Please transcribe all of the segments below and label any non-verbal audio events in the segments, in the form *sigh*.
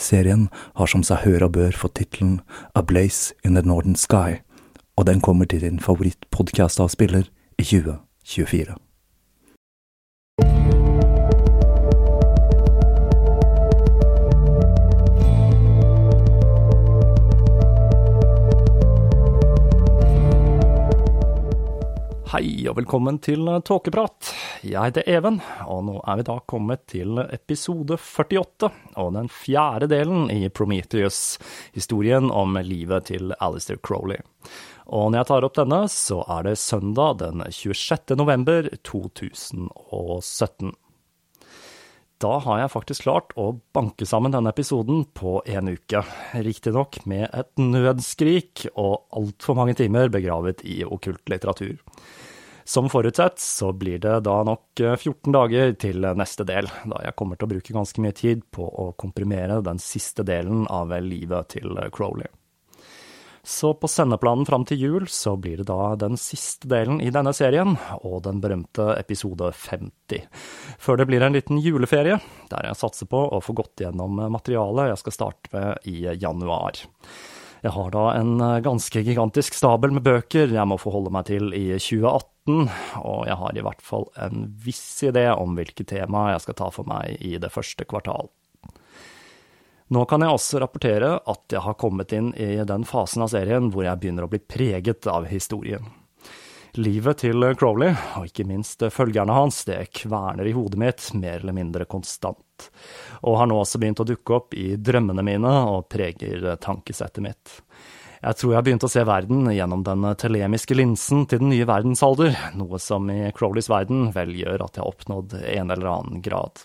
Serien har som seg hør og bør fått tittelen A Blaze in the Northern Sky, og den kommer til din favorittpodkastavspiller i 2024. Hei og velkommen til Tåkeprat. Jeg heter Even, og nå er vi da kommet til episode 48, og den fjerde delen i Prometheus, historien om livet til Alistair Crowley. Og når jeg tar opp denne, så er det søndag den 26. november 2017. Da har jeg faktisk klart å banke sammen denne episoden på en uke. Riktignok med et nødskrik og altfor mange timer begravet i okkult litteratur. Som forutsett så blir det da nok 14 dager til neste del, da jeg kommer til å bruke ganske mye tid på å komprimere den siste delen av livet til Crowley. Så på sendeplanen fram til jul så blir det da den siste delen i denne serien, og den berømte episode 50. Før det blir en liten juleferie, der jeg satser på å få gått gjennom materialet jeg skal starte med i januar. Jeg har da en ganske gigantisk stabel med bøker jeg må forholde meg til i 2018, og jeg har i hvert fall en viss idé om hvilke tema jeg skal ta for meg i det første kvartal. Nå kan jeg også rapportere at jeg har kommet inn i den fasen av serien hvor jeg begynner å bli preget av historien. Livet til Crowley, og ikke minst følgerne hans, det kverner i hodet mitt mer eller mindre konstant, og har nå også begynt å dukke opp i drømmene mine og preger tankesettet mitt. Jeg tror jeg har begynt å se verden gjennom den telemiske linsen til den nye verdensalder, noe som i Crowleys verden vel gjør at jeg har oppnådd en eller annen grad.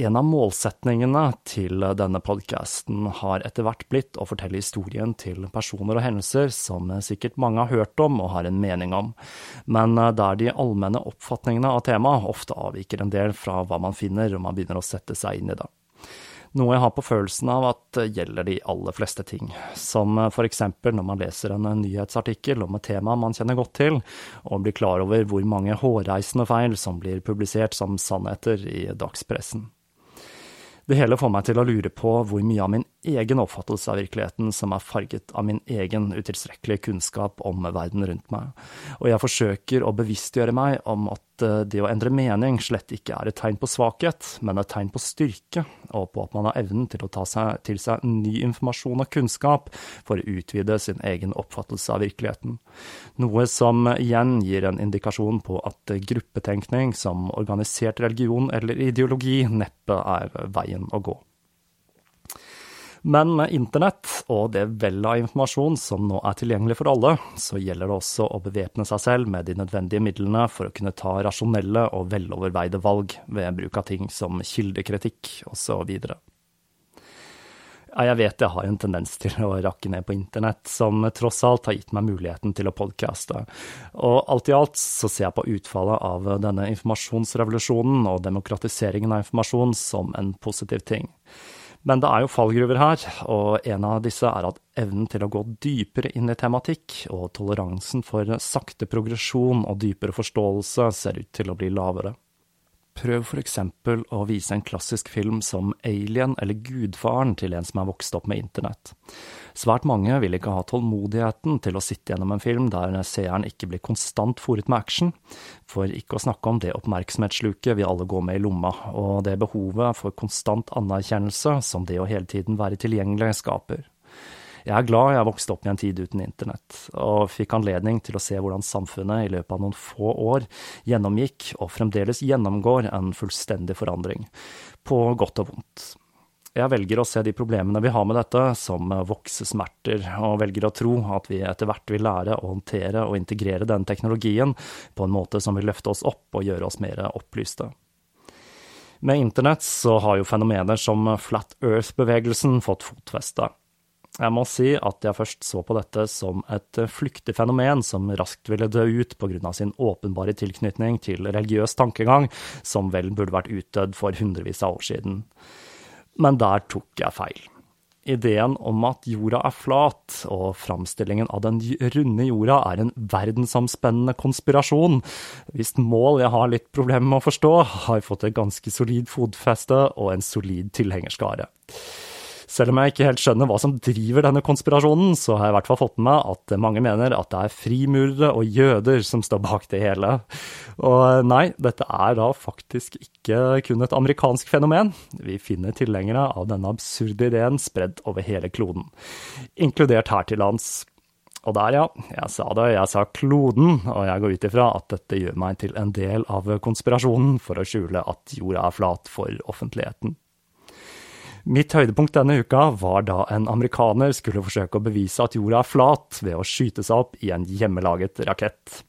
En av målsetningene til denne podkasten har etter hvert blitt å fortelle historien til personer og hendelser som sikkert mange har hørt om og har en mening om, men der de allmenne oppfatningene av temaet ofte avviker en del fra hva man finner om man begynner å sette seg inn i det. Noe jeg har på følelsen av at gjelder de aller fleste ting, som for eksempel når man leser en nyhetsartikkel om et tema man kjenner godt til, og blir klar over hvor mange hårreisende feil som blir publisert som sannheter i dagspressen. Det hele får meg til å lure på hvor mye av min egen oppfattelse av virkeligheten som er farget av min egen utilstrekkelige kunnskap om verden rundt meg, og jeg forsøker å bevisstgjøre meg om at eh, det å endre mening slett ikke er et tegn på svakhet, men et tegn på styrke, og på at man har evnen til å ta seg til seg ny informasjon og kunnskap for å utvide sin egen oppfattelse av virkeligheten, noe som igjen gir en indikasjon på at gruppetenkning som organisert religion eller ideologi neppe er veien å gå. Men med internett og det vel av informasjon som nå er tilgjengelig for alle, så gjelder det også å bevæpne seg selv med de nødvendige midlene for å kunne ta rasjonelle og veloverveide valg ved bruk av ting som kildekritikk osv. Ja, jeg vet jeg har en tendens til å rakke ned på internett, som tross alt har gitt meg muligheten til å podcaste. Og alt i alt så ser jeg på utfallet av denne informasjonsrevolusjonen og demokratiseringen av informasjon som en positiv ting. Men det er jo fallgruver her, og en av disse er at evnen til å gå dypere inn i tematikk og toleransen for sakte progresjon og dypere forståelse ser ut til å bli lavere. Prøv for eksempel å vise en klassisk film som Alien eller Gudfaren til en som er vokst opp med internett. Svært mange vil ikke ha tålmodigheten til å sitte gjennom en film der seeren ikke blir konstant fòret med action, for ikke å snakke om det oppmerksomhetssluket vi alle går med i lomma, og det behovet for konstant anerkjennelse som det å hele tiden være tilgjengelig skaper. Jeg er glad jeg vokste opp i en tid uten internett, og fikk anledning til å se hvordan samfunnet i løpet av noen få år gjennomgikk, og fremdeles gjennomgår, en fullstendig forandring, på godt og vondt. Jeg velger å se de problemene vi har med dette, som voksesmerter, og velger å tro at vi etter hvert vil lære å håndtere og integrere den teknologien på en måte som vil løfte oss opp og gjøre oss mer opplyste. Med internett så har jo fenomener som Flat Earth-bevegelsen fått fotfeste. Jeg må si at jeg først så på dette som et flyktig fenomen som raskt ville dø ut av sin åpenbare tilknytning til religiøs tankegang, som vel burde vært utdødd for hundrevis av år siden. Men der tok jeg feil. Ideen om at jorda er flat, og framstillingen av den runde jorda er en verdensomspennende konspirasjon, hvis mål jeg har litt problemer med å forstå, har fått et ganske solid fotfeste og en solid tilhengerskare. Selv om jeg ikke helt skjønner hva som driver denne konspirasjonen, så har jeg i hvert fall fått med meg at mange mener at det er frimurere og jøder som står bak det hele. Og nei, dette er da faktisk ikke kun et amerikansk fenomen. Vi finner tilhengere av denne absurde ideen spredd over hele kloden, inkludert her til lands. Og der, ja, jeg sa det, jeg sa kloden, og jeg går ut ifra at dette gjør meg til en del av konspirasjonen for å skjule at jorda er flat for offentligheten. Mitt høydepunkt denne uka var da en amerikaner skulle forsøke å bevise at jorda er flat ved å skyte seg opp i en hjemmelaget rakett.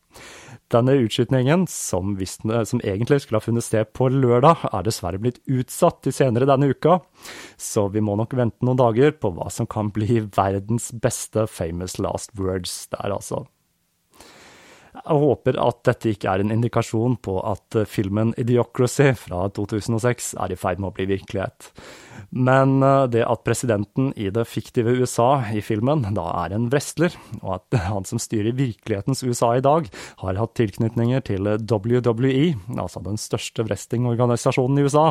Denne utskytningen, som, som, egentlig skulle ha funnet sted på lørdag, er dessverre blitt utsatt til senere denne uka, så vi må nok vente noen dager på hva som kan bli verdens beste famous last words der, altså. Jeg håper at dette ikke er en indikasjon på at filmen Idiocracy fra 2006 er i ferd med å bli virkelighet. Men eh, det at presidenten i det fiktive USA i filmen da er en wrestler, og at *laughs* han som styrer virkelighetens USA i dag, har hatt tilknytninger til WWE, altså den største wrestlingorganisasjonen i USA,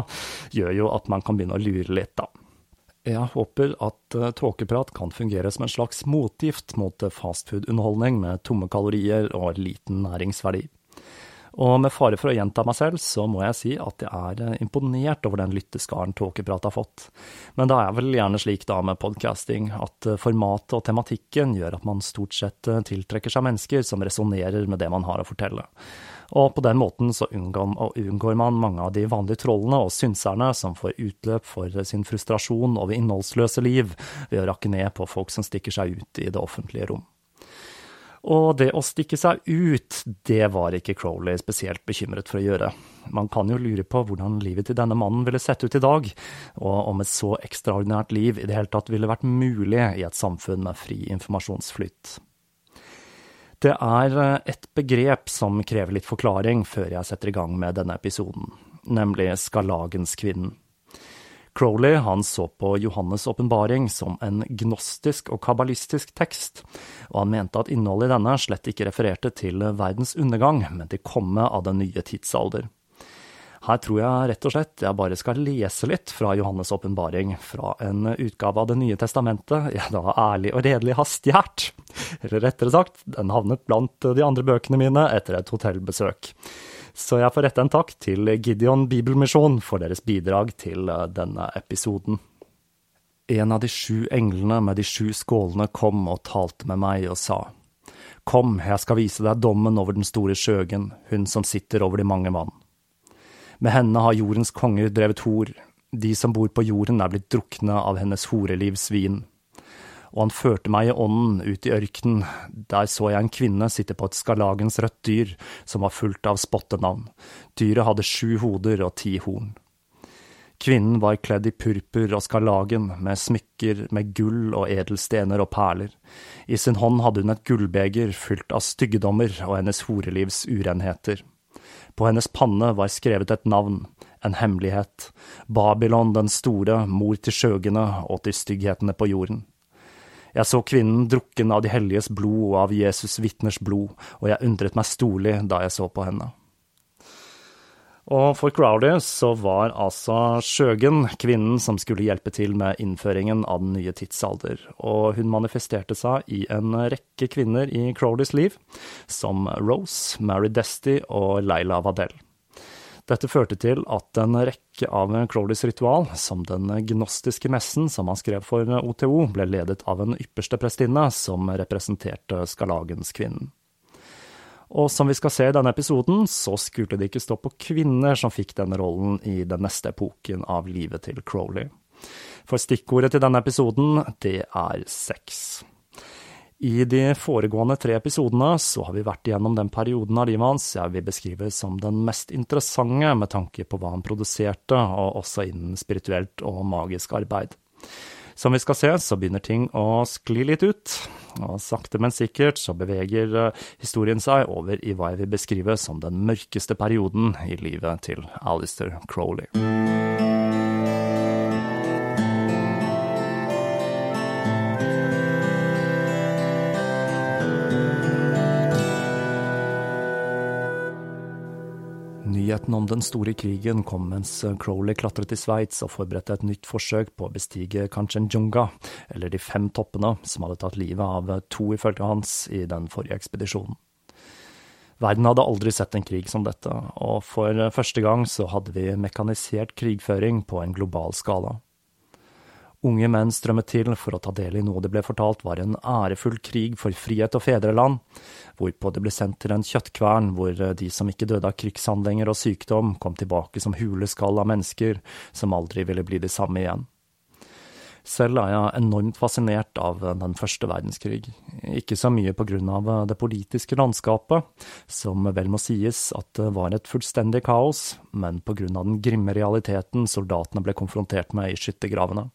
gjør jo at man kan begynne å lure litt, da. Jeg håper at uh, tåkeprat kan fungere som en slags motgift mot fastfood-underholdning med tomme kalorier og liten næringsverdi. Og med fare for å gjenta meg selv, så må jeg si at jeg er eh, imponert over den lytteskaren Tåkeprat har fått. Men det er vel gjerne slik da med podcasting at eh, formatet og tematikken gjør at man stort sett eh, tiltrekker seg mennesker som resonnerer med det man har å fortelle. Og på den måten så unngår, unngår man mange av de vanlige trollene og synserne som får utløp for sin frustrasjon over innholdsløse liv ved å rakke ned på folk som stikker seg ut i det offentlige rom. Og det å stikke seg ut, det var ikke Crowley spesielt bekymret for å gjøre. Man kan jo lure på hvordan livet til denne mannen ville sett ut i dag, og om et så ekstraordinært liv i det hele tatt ville vært mulig i et samfunn med fri informasjonsflyt. Det er eh, et begrep som krever litt forklaring før jeg setter i gang med denne episoden, nemlig skarlagenskvinnen. Crowley han så på Johannes' åpenbaring som en gnostisk og kabbalistisk tekst, og han mente at innholdet i denne slett ikke refererte til verdens undergang, men til komme av den nye tidsalder. Her tror jeg rett og slett jeg bare skal lese litt fra Johannes' åpenbaring, fra en utgave av Det nye testamentet jeg da ærlig og redelig har stjålet. Eller rettere sagt, den havnet blant de andre bøkene mine etter et hotellbesøk. Så jeg får rette en takk til Gideon Bibelmisjon for deres bidrag til denne episoden. En av de sju englene med de sju skålene kom og talte med meg og sa, Kom, jeg skal vise deg dommen over den store skjøgen, hun som sitter over de mange vann. Med henne har jordens konger drevet hor, de som bor på jorden er blitt drukne av hennes horelivs vin. Og han førte meg i ånden ut i ørkenen, der så jeg en kvinne sitte på et skarlagens rødt dyr som var fullt av spottenavn. Dyret hadde sju hoder og ti horn. Kvinnen var kledd i purpur og skarlagen, med smykker med gull og edelstener og perler. I sin hånd hadde hun et gullbeger fylt av styggedommer og hennes horelivs urenheter. På hennes panne var skrevet et navn, en hemmelighet, Babylon den store, mor til skjøgene og til stygghetene på jorden. Jeg så kvinnen drukken av de helliges blod og av Jesus' vitners blod, og jeg undret meg storlig da jeg så på henne. Og for Crowley så var altså Sjøgen kvinnen som skulle hjelpe til med innføringen av den nye tidsalder, og hun manifesterte seg i en rekke kvinner i Crowleys liv, som Rose, Mary Desty og Leila Vadel. Dette førte til at en rekke av Crowleys ritual, som den gnostiske messen som han skrev for OTO, ble ledet av en ypperste prestinne som representerte Skarlagens kvinnen. Og som vi skal se i denne episoden, så skulle det ikke stå på kvinner som fikk denne rollen i den neste epoken av livet til Crowley. For stikkordet til denne episoden, det er sex. I de foregående tre episodene så har vi vært igjennom den perioden av livet hans jeg vil beskrive som den mest interessante med tanke på hva han produserte, og også innen spirituelt og magisk arbeid. Som vi skal se, så begynner ting å skli litt ut, og sakte, men sikkert så beveger eh, historien seg over i hva jeg vil beskrive som den mørkeste perioden i livet til Alistair Crowley. Nyheten om den store krigen kom mens Crowley klatret i Sveits og forberedte et nytt forsøk på å bestige Kanchenjunga, eller de fem toppene som hadde tatt livet av to, ifølge hans, i den forrige ekspedisjonen. Verden hadde aldri sett en krig som dette, og for første gang så hadde vi mekanisert krigføring på en global skala. Unge menn strømmet til for å ta del i noe det ble fortalt var en ærefull krig for frihet og fedreland, hvorpå det ble sendt til en kjøttkvern hvor de som ikke døde av krigshandlinger og sykdom, kom tilbake som huleskall av mennesker som aldri ville bli de samme igjen. Selv er jeg enormt fascinert av den første verdenskrig, ikke så mye på grunn av det politiske landskapet, som vel må sies at det var et fullstendig kaos, men på grunn av den grimme realiteten soldatene ble konfrontert med i skyttergravene.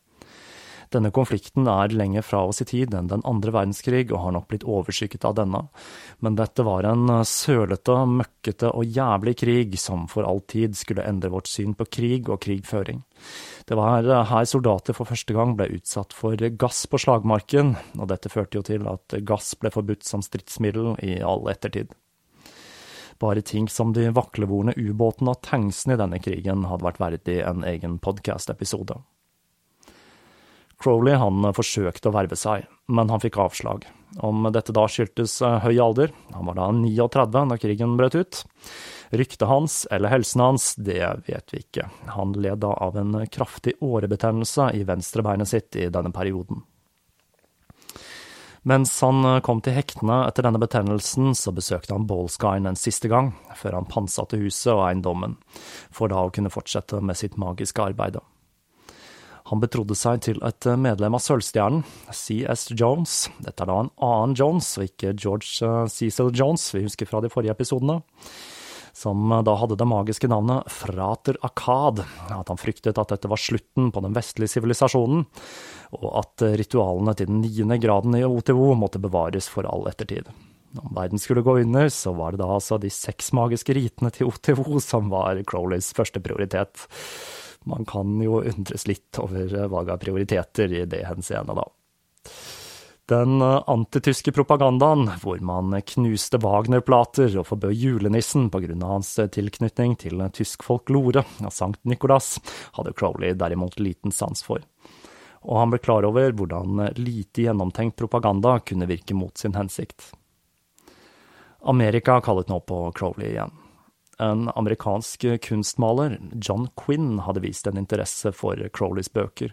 Denne konflikten er lenger fra oss i tid enn den andre verdenskrig, og har nok blitt overskygget av denne. Men dette var en eh, sølete, møkkete og jævlig krig som for all tid skulle endre vårt syn på krig og krigføring. Det var eh, her soldater for første gang ble utsatt for gass på slagmarken, og dette førte jo til at gass ble forbudt som stridsmiddel i all ettertid. Bare ting som de vaklevorne ubåtene og tanksene i denne krigen hadde vært verdig en egen podkast-episode. Crowley han forsøkte å verve seg, men han fikk avslag. Om dette da skyldtes eh, høy alder, han var da 39 da krigen brøt ut. Ryktet hans eller helsen hans, det vet vi ikke. Han led da av en kraftig årebetennelse i venstrebeinet sitt i denne perioden. Mens han kom til hektene etter denne betennelsen, så besøkte han Ballskine en siste gang, før han pantsatte huset og eiendommen, for da å kunne fortsette med sitt magiske arbeid. Han betrodde seg til et medlem av Sølvstjernen, CS Jones. Dette er da en annen Jones, og ikke George eh, Cecil Jones, vi husker fra de forrige episodene. Som da hadde det magiske navnet Frater Akad. At han fryktet at dette var slutten på den vestlige sivilisasjonen, og at ritualene til den niende graden i OTO måtte bevares for all ettertid. Om verden skulle gå under, så var det da altså de seks magiske ritene til OTO som var Crowleys første prioritet man kan jo undres litt over valg av prioriteter i det henseende, da. Den antityske propagandaen, hvor man knuste Wagner-plater og forbød julenissen pga. hans tilknytning til tysk folklore av Sankt Nikolas, hadde Crowley derimot liten sans for. Og han ble klar over hvordan lite gjennomtenkt propaganda kunne virke mot sin hensikt. Amerika kallet nå på Crowley igjen. En amerikansk kunstmaler, John Quinn, hadde vist en interesse for Crowleys bøker,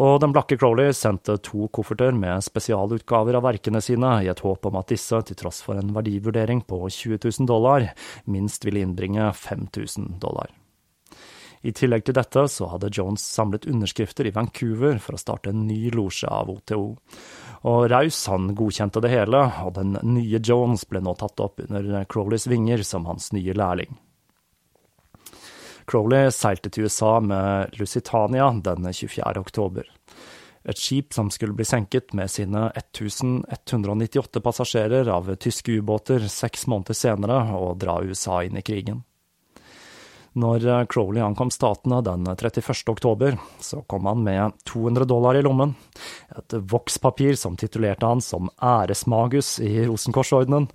og den blakke Crowley sendte to kofferter med spesialutgaver av verkene sine, i et håp om at disse, til tross for en verdivurdering på 20 000 dollar, minst ville innbringe 5000 dollar. I tillegg til dette så hadde Jones samlet underskrifter i Vancouver for å starte en ny losje av OTO. Og Raus han godkjente det hele, og den nye Jones ble nå tatt opp under Crowleys vinger som hans nye lærling. Crowley seilte til USA med Lusitania den 24. oktober. Et skip som skulle bli senket med sine 1198 passasjerer av tyske ubåter seks måneder senere og dra USA inn i krigen. Når eh, Crowley ankom Statene den 31. oktober, så kom han med 200 dollar i lommen, et vokspapir som titulerte han som æresmagus i Rosenkorsordenen,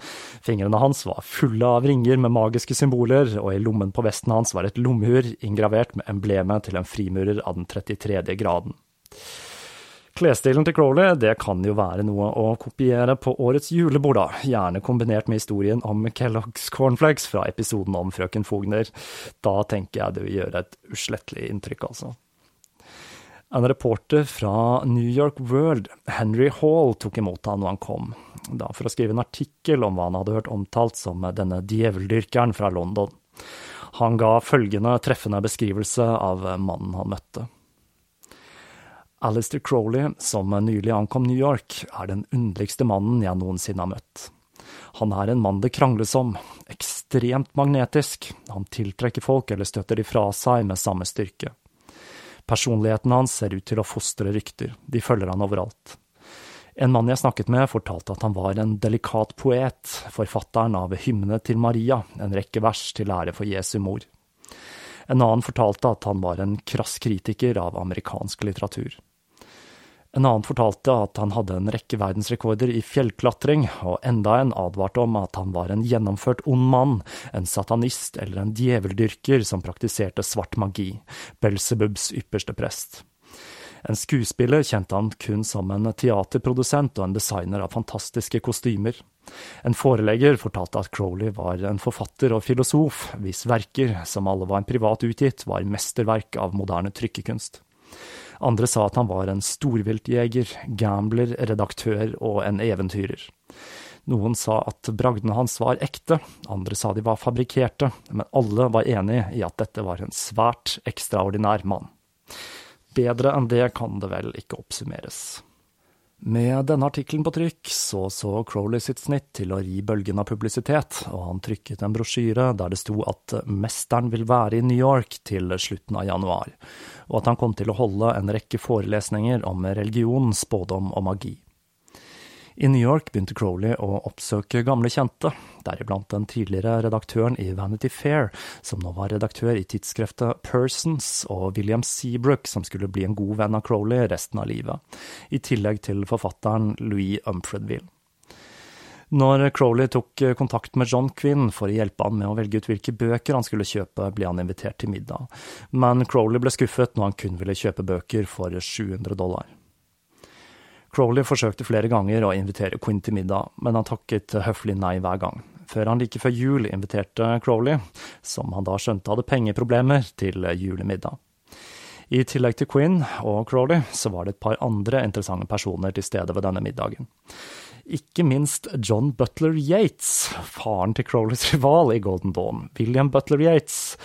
fingrene hans var fulle av ringer med magiske symboler, og i lommen på vesten hans var et lommeur ingravert med emblemet til en frimurer av den 33. graden. Klesstilen til Crowley det kan jo være noe å kopiere på årets julebord, da, gjerne kombinert med historien om Kellogg's cornflakes fra episoden om frøken Fogner. Da tenker jeg det vil gjøre et uslettelig inntrykk, altså. En reporter fra New York World, Henry Hall, tok imot han når han kom, da for å skrive en artikkel om hva han hadde hørt omtalt som denne djeveldyrkeren fra London. Han ga følgende treffende beskrivelse av mannen han møtte. Alistair Crowley, som nylig ankom New York, er den underligste mannen jeg noensinne har møtt. Han er en mann det krangles om, ekstremt magnetisk, han tiltrekker folk eller støtter de fra seg med samme styrke. Personligheten hans ser ut til å fostre rykter, de følger han overalt. En mann jeg snakket med, fortalte at han var en delikat poet, forfatteren av Hymne til Maria, en rekke vers til ære for Jesu mor. En annen fortalte at han var en krass kritiker av amerikansk litteratur. En annen fortalte at han hadde en rekke verdensrekorder i fjellklatring, og enda en advarte om at han var en gjennomført ond mann, en satanist eller en djeveldyrker som praktiserte svart magi, Belzebubs ypperste prest. En skuespiller kjente han kun som en teaterprodusent og en designer av fantastiske kostymer. En forelegger fortalte at Crowley var en forfatter og filosof, hvis verker, som alle var en privat utgitt, var mesterverk av moderne trykkekunst. Andre sa at han var en storviltjeger, gambler, redaktør og en eventyrer. Noen sa at bragdene hans var ekte, andre sa de var fabrikkerte, men alle var enige i at dette var en svært ekstraordinær mann. Bedre enn det kan det vel ikke oppsummeres. Med denne artikkelen på trykk så så Crowley sitt snitt til å ri bølgen av publisitet, og han trykket en brosjyre der det sto at mesteren vil være i New York til slutten av januar, og at han kom til å holde en rekke forelesninger om religion, spådom og magi. I New York begynte Crowley å oppsøke gamle kjente, deriblant den tidligere redaktøren i Vanity Fair, som nå var redaktør i tidsskriftet Persons, og William Seabrook, som skulle bli en god venn av Crowley resten av livet, i tillegg til forfatteren Louis Umfredville. Når Crowley tok kontakt med John Quinn for å hjelpe han med å velge ut hvilke bøker han skulle kjøpe, ble han invitert til middag, men Crowley ble skuffet når han kun ville kjøpe bøker for 700 dollar. Crowley forsøkte flere ganger å invitere Quinn til middag, men han takket høflig nei hver gang, før han like før jul inviterte Crowley, som han da skjønte hadde pengeproblemer, til julemiddag. I tillegg til Quinn og Crowley, så var det et par andre interessante personer til stede ved denne middagen. Ikke minst John Butler Yates, faren til Crowleys rival i Golden Dawn, William Butler Yates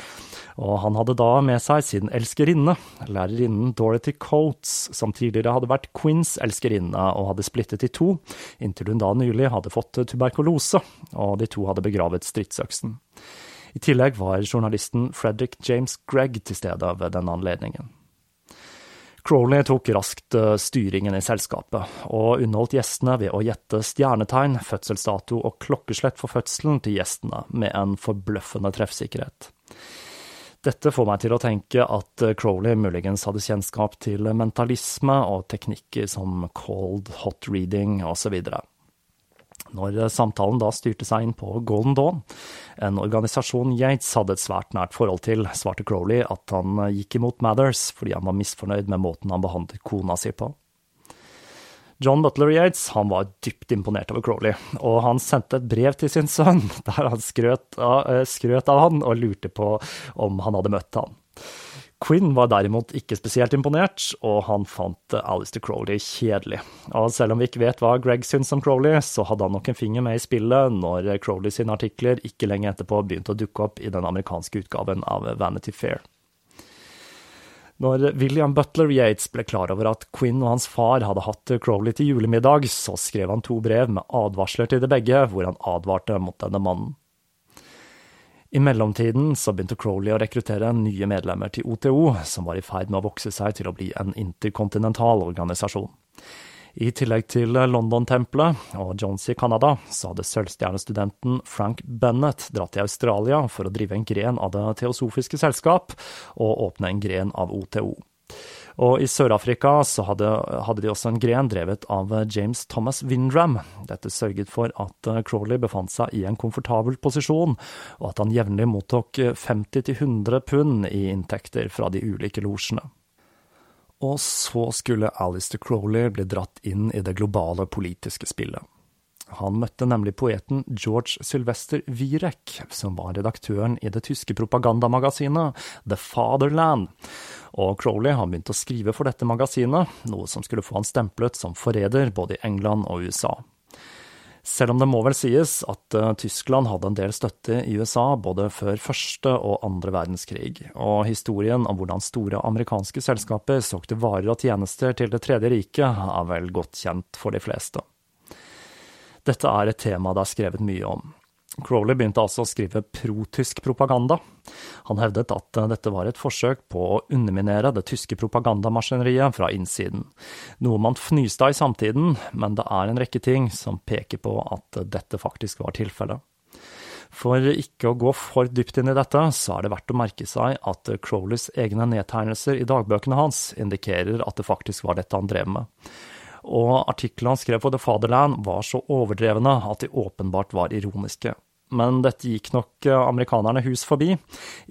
og han hadde da med seg sin elskerinne, lærerinnen Dorothy Coates, som tidligere hadde vært Queens elskerinne og hadde splittet i to, inntil hun da nylig hadde fått tuberkulose, og de to hadde begravet stridsøksen. I tillegg var journalisten Frederick James Gregg til stede ved denne anledningen. Crowley tok raskt eh, styringen i selskapet, og underholdt gjestene ved å gjette stjernetegn, fødselsdato og klokkeslett for fødselen til gjestene med en forbløffende treffsikkerhet. Dette får meg til å tenke at Crowley muligens hadde kjennskap til mentalisme og teknikker som cold, hot reading osv. Når samtalen da styrte seg inn på Golden Dawn, en organisasjon Yates hadde et svært nært forhold til, svarte Crowley at han gikk imot Mathers fordi han var misfornøyd med måten han behandlet kona si på. John Butler Yates han var dypt imponert over Crowley, og han sendte et brev til sin sønn *laughs* der han skrøt av, eh, skrøt av han og lurte på om han hadde møtt han. Quinn var derimot ikke spesielt imponert, og han fant Alistair Crowley kjedelig. Og selv om vi ikke vet hva Greg syns om Crowley, så hadde han nok en finger med i spillet når Crowley sine artikler ikke lenge etterpå begynte å dukke opp i den amerikanske utgaven av Vanity Fair. Når William Butler Yates ble klar over at Quinn og hans far hadde hatt Crowley til julemiddag, så skrev han to brev med advarsler til de begge, hvor han advarte mot denne mannen. I mellomtiden så begynte Crowley å rekruttere nye medlemmer til OTO, som var i ferd med å vokse seg til å bli en interkontinental organisasjon. I tillegg til London-tempelet og Jones i Canada, så hadde sølvstjernestudenten Frank Bennett dratt til Australia for å drive en gren av Det teosofiske selskap og åpne en gren av OTO. Og i Sør-Afrika så hadde, hadde, de også en gren drevet av James Thomas Windram. Dette sørget for at eh, Crawley befant seg i en komfortabel posisjon, og at han jevnlig mottok 50-100 pund i inntekter fra de ulike losjene. Og så skulle Alistair Crowley bli dratt inn i det globale politiske spillet. Han møtte nemlig poeten George Sylvester Wierek, som var redaktøren i det tyske propagandamagasinet The Fatherland. Og Crowley har begynt å skrive for dette magasinet, noe som skulle få han stemplet som forræder både i England og USA. Selv om det må vel sies at uh, Tyskland hadde en del støtte i USA både før første og andre verdenskrig, og historien om hvordan store amerikanske selskaper solgte varer og tjenester til Det tredje riket, er vel godt kjent for de fleste. Dette er et tema det er skrevet mye om. Crowley begynte altså å skrive pro-tysk propaganda. Han hevdet at eh, dette var et forsøk på å underminere det tyske propagandamaskineriet fra innsiden, noe man fnyste av i samtiden, men det er en rekke ting som peker på at dette faktisk var tilfellet. For ikke å gå for dypt inn i dette, så er det verdt å merke seg at Crowleys egne nedtegnelser i dagbøkene hans indikerer at det faktisk var dette han drev med og artiklene han skrev på The Fatherland var så overdrevne at de åpenbart var ironiske. Men dette gikk nok eh, amerikanerne hus forbi.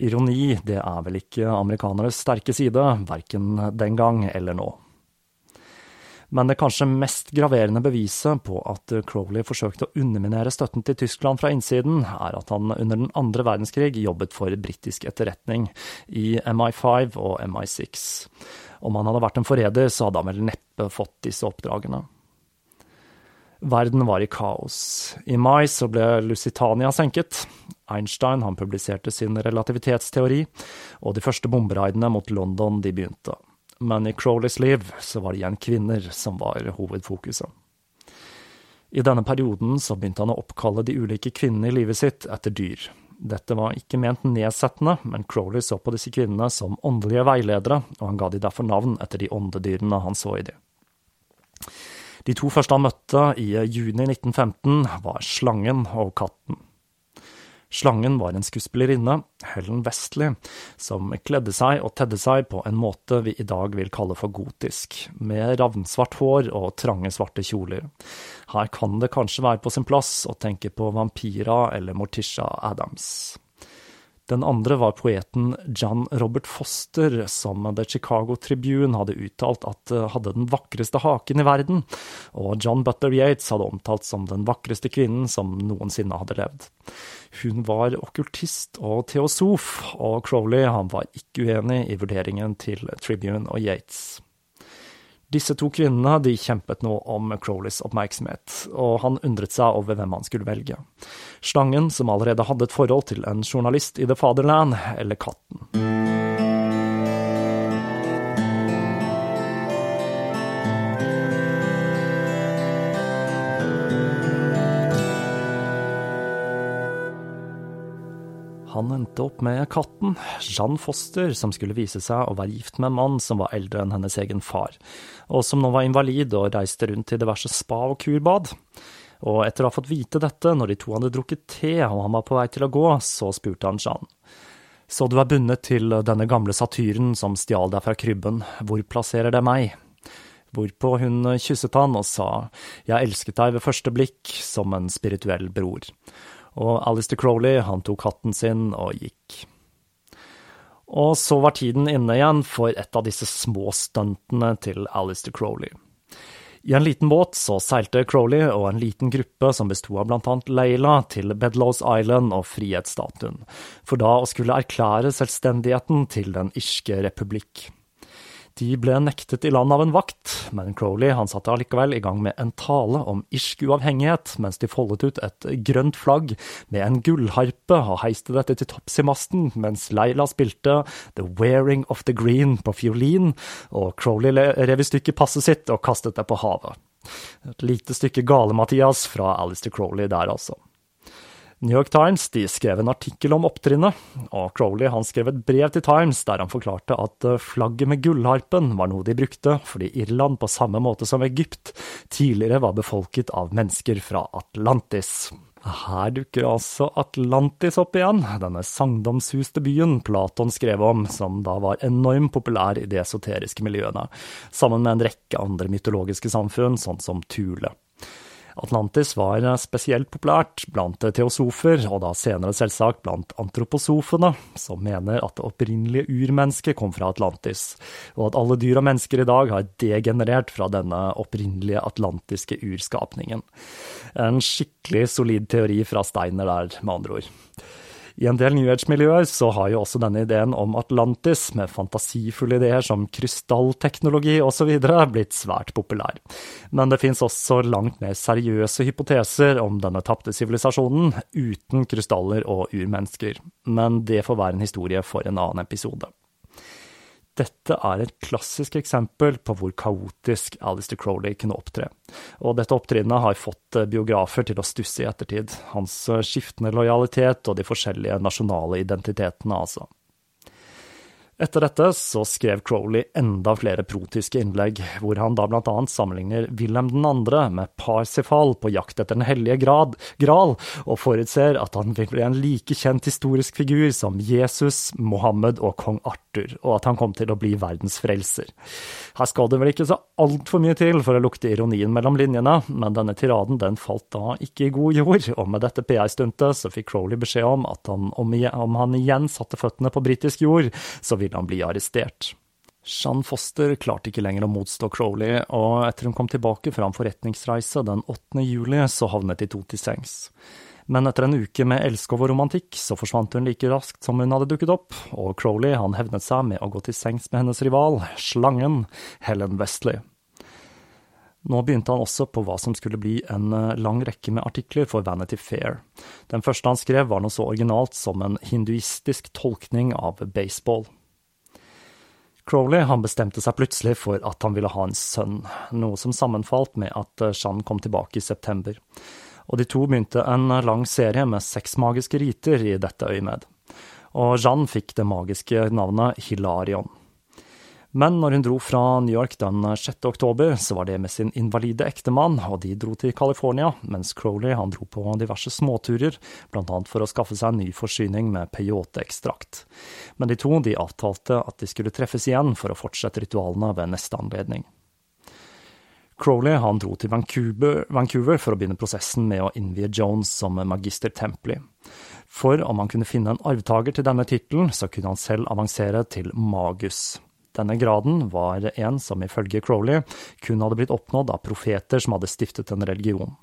Ironi, det er vel ikke amerikaneres sterke side, verken den gang eller nå. Men det kanskje mest graverende beviset på at Crowley forsøkte å underminere støtten til Tyskland fra innsiden, er at han under den andre verdenskrig jobbet for britisk etterretning i MI5 og MI6. Om han hadde vært en forræder, så hadde han vel neppe fått disse oppdragene. Verden var i kaos. I mai så ble Lusitania senket. Einstein han publiserte sin relativitetsteori, og de første bomberaidene mot London de begynte. Men i Crowleys liv så var det igjen kvinner som var hovedfokuset. I denne perioden så begynte han å oppkalle de ulike kvinnene i livet sitt etter dyr. Dette var ikke ment nedsettende, men Crowley så på disse kvinnene som åndelige veiledere, og han ga de derfor navn etter de åndedyrene han så i de. De to første han møtte i juni 1915, var slangen og katten. Slangen var en skuespillerinne, Helen Westley, som kledde seg og tedde seg på en måte vi i dag vil kalle for gotisk, med ravnsvart hår og trange, svarte kjoler. Her kan det kanskje være på sin plass å tenke på Vampira eller Morticia Adams. Den andre var poeten John Robert Foster, som The Chicago Tribune hadde uttalt at eh, hadde den vakreste haken i verden, og John Butler Yates hadde omtalt som den vakreste kvinnen som noensinne hadde levd. Hun var okkultist og teosof, og Crowley var ikke uenig i vurderingen til Tribune og Yates. Disse to kvinnene de kjempet nå om Crowleys oppmerksomhet, og han undret seg over hvem han skulle velge. Slangen, som allerede hadde et forhold til en journalist i The Fatherland, eller katten. Han endte opp med katten, Jeanne Foster, som skulle vise seg å være gift med en mann som var eldre enn hennes egen far, og som nå var invalid og reiste rundt til diverse spa og kurbad. Og etter å ha fått vite dette når de to hadde drukket te og han var på vei til å gå, så spurte han Jeanne. Så du er bundet til denne gamle satyren som stjal deg fra krybben, hvor plasserer det meg? Hvorpå hun kysset han og sa jeg elsket deg ved første blikk, som en spirituell bror. Og Alistair Crowley, han tok hatten sin og gikk. Og så var tiden inne igjen for et av disse små stuntene til Alistair Crowley. I en liten båt så seilte Crowley og en liten gruppe som besto av annet Leila til Bedlows Island og frihetsstatuen, for da å skulle erklære selvstendigheten til Den irske republikk. De ble nektet i land av en vakt, men Crowley han satte allikevel i gang med en tale om irsk uavhengighet, mens de foldet ut et grønt flagg med en gullharpe og heiste dette til topps i masten, mens Leila spilte The Wearing of the Green på fiolin, og Crowley rev i stykker passet sitt og kastet det på havet. Et lite stykke gale-Mathias fra Alistair Crowley der, altså. New York Times de skrev en artikkel om opptrinnet, og Crowley han skrev et brev til Times der han forklarte at eh, flagget med gullharpen var noe de brukte fordi Irland, på samme måte som Egypt, tidligere var befolket av mennesker fra Atlantis. Her dukker altså Atlantis opp igjen, denne sagnomsuste byen Platon skrev om, som da var enormt populær i de esoteriske miljøene, sammen med en rekke andre mytologiske samfunn, sånn som Thule. Atlantis var spesielt populært blant teosofer, og da senere selvsagt blant antroposofene, som mener at det opprinnelige urmennesket kom fra Atlantis, og at alle dyr og mennesker i dag har degenerert fra denne opprinnelige atlantiske urskapningen. En skikkelig solid teori fra Steiner der, med andre ord. I en del New Age-miljøer så har jo også denne ideen om Atlantis, med fantasifulle ideer som krystallteknologi osv., blitt svært populær. Men det fins også langt mer seriøse hypoteser om denne tapte sivilisasjonen, uten krystaller og urmennesker. Men det får være en historie for en annen episode. Dette er et klassisk eksempel på hvor kaotisk Alistair Crowley kunne opptre, og dette opptrinnet har fått eh, biografer til å stusse i ettertid, hans eh, skiftende lojalitet og de forskjellige nasjonale identitetene, altså. Etter dette så skrev Crowley enda flere protiske innlegg, hvor han da annet sammenligner Wilhelm 2. med Parsifal på jakt etter Den hellige grad, gral, og forutser at han vil bli en like kjent historisk figur som Jesus, Mohammed og kong Arthur, og at han kom til å bli verdens frelser. Her skal det vel ikke så altfor mye til for å lukte ironien mellom linjene, men denne tiraden den falt da ikke i god jord, og med dette PR-stuntet så fikk Crowley beskjed om at han, om, han igjen satte føttene på britisk jord, så ville han bli arrestert. Jean Foster klarte ikke lenger å motstå Crowley, og etter hun kom tilbake fra en forretningsreise den 8. juli, så havnet de to til sengs. Men etter en uke med elskov og romantikk, så forsvant hun like raskt som hun hadde dukket opp, og Crowley han hevnet seg med å gå til sengs med hennes rival, slangen, Helen Westley. Nå begynte han også på hva som skulle bli en eh, lang rekke med artikler for Vanity Fair. Den første han skrev var noe så originalt som en hinduistisk tolkning av baseball. Crowley han bestemte seg plutselig for at han ville ha en sønn, noe som sammenfalt med at Jeanne kom tilbake i september. Og de to begynte en lang serie med seks magiske riter i dette øyemed. Og Jeanne fikk det magiske navnet Hilarion. Men når hun dro fra New York den 6. oktober, så var det med sin invalide ektemann, og de dro til California, mens Crowley han dro på diverse småturer, annet for å skaffe seg en ny forsyning med peyote-ekstrakt. Men de to de avtalte at de skulle treffes igjen for å fortsette ritualene ved neste anledning. Crowley han dro til Vancouver, Vancouver for å begynne prosessen med å innvie Jones som magister Templey. For om han kunne finne en arvtaker til denne tittelen, så kunne han selv avansere til magus. Denne graden var en som ifølge Crowley kun hadde blitt oppnådd av profeter som hadde stiftet en religion,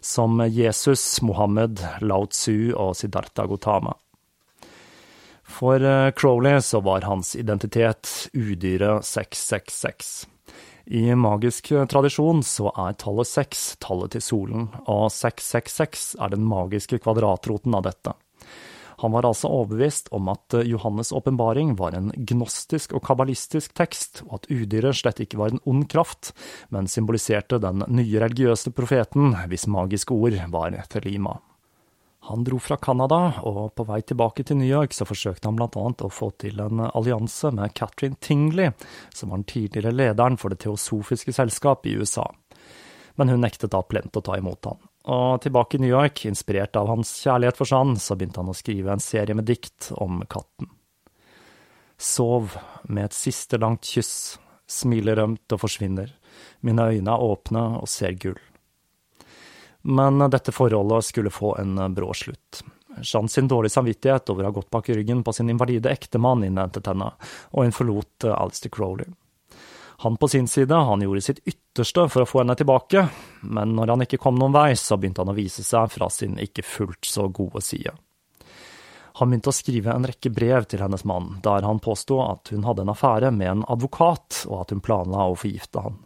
som Jesus, Mohammed, Lao Tzu og Siddhartha Gautama. For eh, Crowley så var hans identitet udyret 666. I magisk tradisjon så er tallet seks tallet til solen, og 666 er den magiske kvadratroten av dette. Han var altså overbevist om at Johannes' åpenbaring var en gnostisk og kabbalistisk tekst, og at udyret slett ikke var en ond kraft, men symboliserte den nye religiøse profeten, hvis magiske ord var Telima. Han dro fra Canada, og på vei tilbake til New York så forsøkte han annet å få til en allianse med Catherine Tingley, som var den tidligere lederen for Det teosofiske selskap i USA. Men hun nektet da plent å ta imot han. Og tilbake i New York, inspirert av hans kjærlighet for sand, så begynte han å skrive en serie med dikt om katten. Sov med et siste langt kyss, smiler rømt og forsvinner, mine øyne er åpne og ser gull. Men dette forholdet skulle få en brå slutt. Jeanne sin dårlige samvittighet over å ha gått bak ryggen på sin invalide ektemann innhentet henne, og hun forlot Alistair Crowley. Han på sin side, han gjorde sitt ytterste for å få henne tilbake, men når han ikke kom noen vei, så begynte han å vise seg fra sin ikke fullt så gode side. Han begynte å skrive en rekke brev til hennes mann, der han påsto at hun hadde en affære med en advokat, og at hun planla å forgifte han.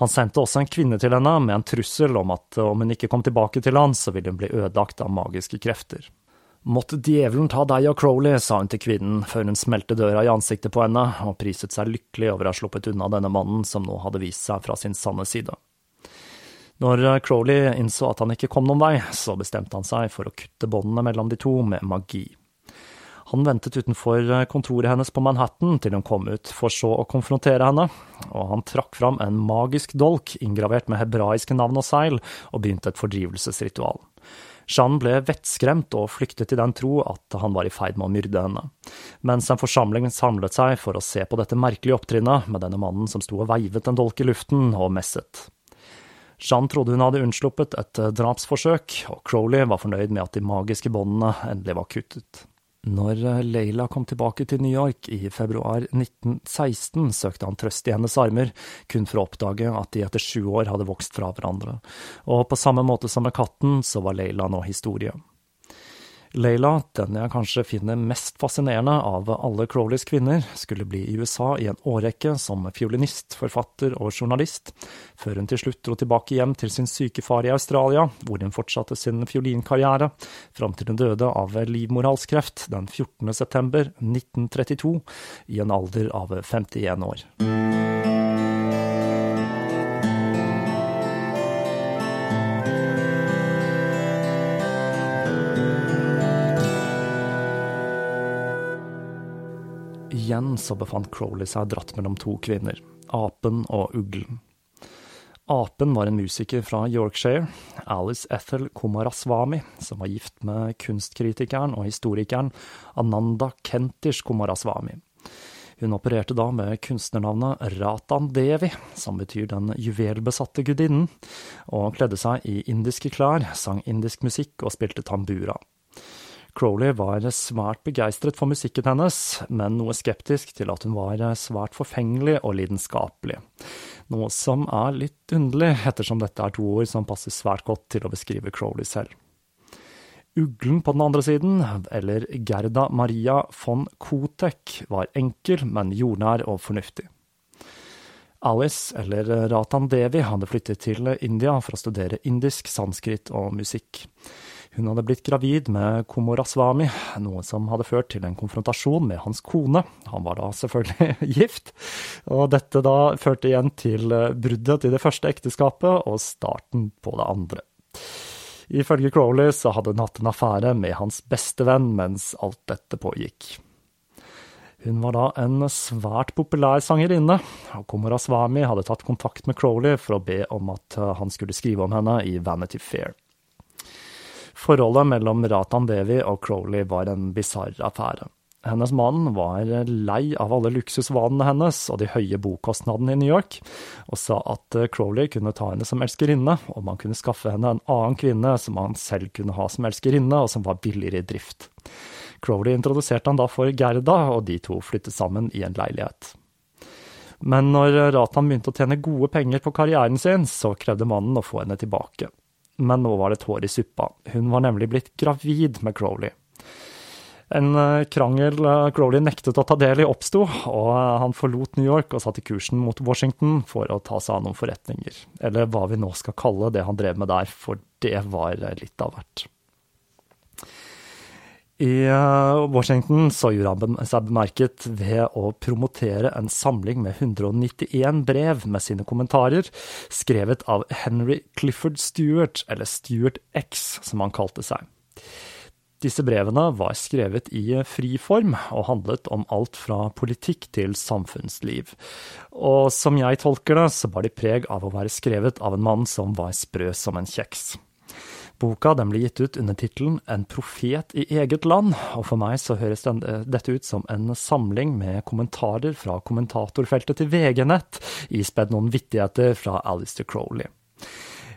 Han sendte også en kvinne til henne med en trussel om at om hun ikke kom tilbake til han, så ville hun bli ødelagt av magiske krefter. Måtte djevelen ta deg og Crowley, sa hun til kvinnen før hun smelte døra i ansiktet på henne, og priset seg lykkelig over å ha sluppet unna denne mannen som nå hadde vist seg fra sin sanne side. Når Crowley innså at han ikke kom noen vei, så bestemte han seg for å kutte båndene mellom de to med magi. Han ventet utenfor kontoret hennes på Manhattan til hun kom ut, for så å konfrontere henne, og han trakk fram en magisk dolk inngravert med hebraiske navn og seil, og begynte et fordrivelsesritual. Jeanne ble vettskremt og flyktet i den tro at han var i ferd med å myrde henne, mens en forsamling samlet seg for å se på dette merkelige opptrinnet med denne mannen som sto og veivet en dolk i luften og messet. Jeanne trodde hun hadde unnsluppet et drapsforsøk, og Crowley var fornøyd med at de magiske båndene endelig var kuttet. Når Leila kom tilbake til New York i februar 1916, søkte han trøst i hennes armer, kun for å oppdage at de etter sju år hadde vokst fra hverandre, og på samme måte som med katten, så var Leila nå historie. Leila, den jeg kanskje finner mest fascinerende av alle Crowleys kvinner, skulle bli i USA i en årrekke som fiolinist, forfatter og journalist, før hun til slutt dro tilbake hjem til sin syke far i Australia, hvor hun fortsatte sin fiolinkarriere, fram til hun døde av livmorhalskreft den 14. september 1932, i en alder av 51 år. Igjen så befant Crowley seg dratt mellom to kvinner, apen og uglen. Apen var en musiker fra Yorkshire, Alice Ethel Komaraswamy, som var gift med kunstkritikeren og historikeren Ananda Kentish Komaraswamy. Hun opererte da med kunstnernavnet Ratan Devi, som betyr den juvelbesatte gudinnen, og kledde seg i indiske klær, sang indisk musikk og spilte tambura. Crowley var svært begeistret for musikken hennes, men noe skeptisk til at hun var svært forfengelig og lidenskapelig. Noe som er litt underlig, ettersom dette er to ord som passer svært godt til å beskrive Crowley selv. Uglen på den andre siden, eller Gerda Maria von Kotek, var enkel, men jordnær og fornuftig. Alice, eller Ratan Devi, hadde flyttet til India for å studere indisk, sanskrit og musikk. Hun hadde blitt gravid med Komoraswami, noe som hadde ført til en konfrontasjon med hans kone. Han var da selvfølgelig *laughs* gift, og dette da førte igjen til bruddet til det første ekteskapet og starten på det andre. Ifølge Crowley så hadde hun hatt en affære med hans beste venn mens alt dette pågikk. Hun var da en svært populær sangerinne, og Komoraswami hadde tatt kontakt med Crowley for å be om at han skulle skrive om henne i Vanity Fair. Forholdet mellom Ratan Devi og Crowley var en bisarr affære. Hennes mann var lei av alle luksusvanene hennes og de høye bokostnadene i New York, og sa at Crowley kunne ta henne som elskerinne, og man kunne skaffe henne en annen kvinne som han selv kunne ha som elskerinne, og som var billigere i drift. Crowley introduserte han da for Gerda, og de to flyttet sammen i en leilighet. Men når Ratan begynte å tjene gode penger på karrieren sin, så krevde mannen å få henne tilbake men nå var det tår i suppa. Hun var nemlig blitt gravid med Crowley. En eh, krangel eh, Crowley nektet å ta del i, oppsto, og eh, han forlot New York og satte kursen mot Washington for å ta seg av noen forretninger. Eller hva vi nå skal kalle det han drev med der, for det var litt av hvert. I Washington så gjorde han seg bemerket ved å promotere en samling med 191 brev med sine kommentarer, skrevet av Henry Clifford Stewart, eller Stewart X, som han kalte seg. Disse brevene var skrevet i fri form, og handlet om alt fra politikk til samfunnsliv. Og som jeg tolker det, så bar de preg av å være skrevet av en mann som var sprø som en kjeks. Boka den ble gitt ut under tittelen En profet i eget land, og for meg så høres den, dette ut som en samling med kommentarer fra kommentatorfeltet til VG-nett, ispedd noen vittigheter fra Alistair Crowley.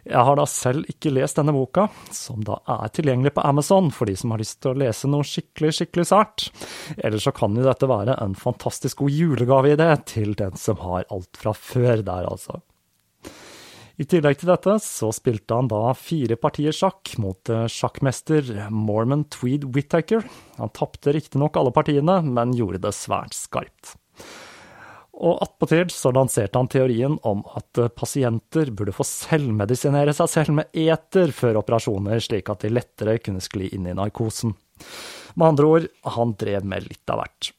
Jeg har da selv ikke lest denne boka, som da er tilgjengelig på Amazon for de som har lyst til å lese noe skikkelig, skikkelig sært. Eller så kan jo dette være en fantastisk god julegaveidé til den som har alt fra før der, altså. I tillegg til dette så spilte han da fire partier sjakk mot eh, sjakkmester Mormon Tweed Whittaker. Han tapte riktignok alle partiene, men gjorde det svært skarpt. Og attpåtil så lanserte han teorien om at eh, pasienter burde få selvmedisinere seg selv med eter før operasjoner, slik at de lettere kunne skli inn i narkosen. Med andre ord, han drev med litt av hvert.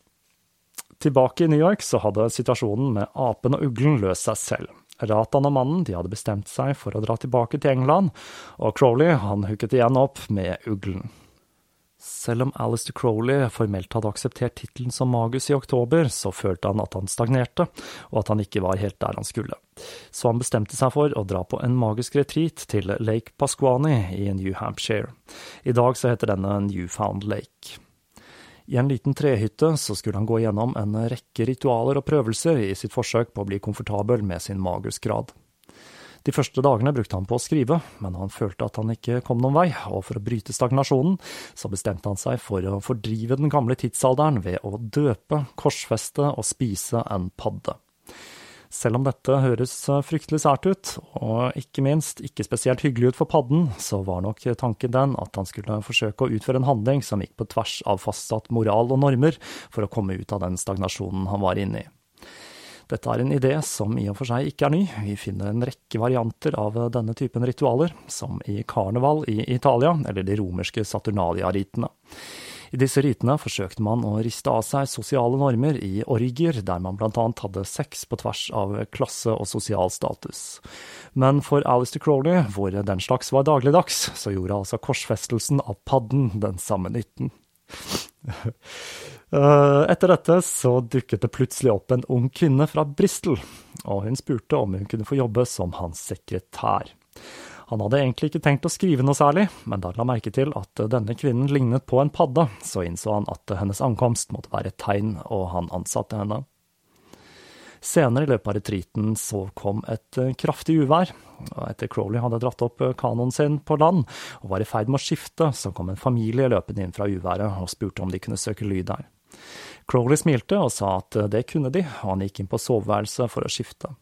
Tilbake i New York så hadde situasjonen med apen og uglen løst seg selv. Ratan og mannen de hadde bestemt seg for å dra tilbake til England, og Crowley han hooket igjen opp med uglen. Selv om Alistair Crowley formelt hadde akseptert tittelen som magus i oktober, så følte han at han stagnerte, og at han ikke var helt der han skulle. Så han bestemte seg for å dra på en magisk retreat til Lake Pasquani i New Hampshire. I dag så heter denne Newfound Lake. I en liten trehytte så skulle han gå gjennom en rekke ritualer og prøvelser i sitt forsøk på å bli komfortabel med sin magusgrad. De første dagene brukte han på å skrive, men han følte at han ikke kom noen vei, og for å bryte stagnasjonen, så bestemte han seg for å fordrive den gamle tidsalderen ved å døpe, korsfeste og spise en padde. Selv om dette høres fryktelig sært ut, og ikke minst ikke spesielt hyggelig ut for padden, så var nok tanken den at han skulle forsøke å utføre en handling som gikk på tvers av fastsatt moral og normer, for å komme ut av den stagnasjonen han var inne i. Dette er en idé som i og for seg ikke er ny. Vi finner en rekke varianter av denne typen ritualer, som i karneval i Italia, eller de romerske Saturnalia-ritene. I disse ritene forsøkte man å riste av seg sosiale normer i orgier, der man blant annet hadde sex på tvers av klasse og sosial status. Men for Alistair Crowley, hvor den slags var dagligdags, så gjorde altså korsfestelsen av padden den samme nytten. *laughs* Eh, etter dette så dukket det plutselig opp en ung kvinne fra Bristol, og hun spurte om hun kunne få jobbe som hans sekretær. Han hadde egentlig ikke tenkt å skrive noe særlig, men da han la merke til at denne kvinnen lignet på en padde, så innså han at hennes ankomst måtte være et tegn, og han ansatte henne. Senere i løpet av retreaten så kom et kraftig uvær, og etter Crowley hadde dratt opp kanoen sin på land og var i ferd med å skifte, så kom en familie løpende inn fra uværet og spurte om de kunne søke lyd der. Crowley smilte og sa at det kunne de, og han gikk inn på soveværelset for å skifte.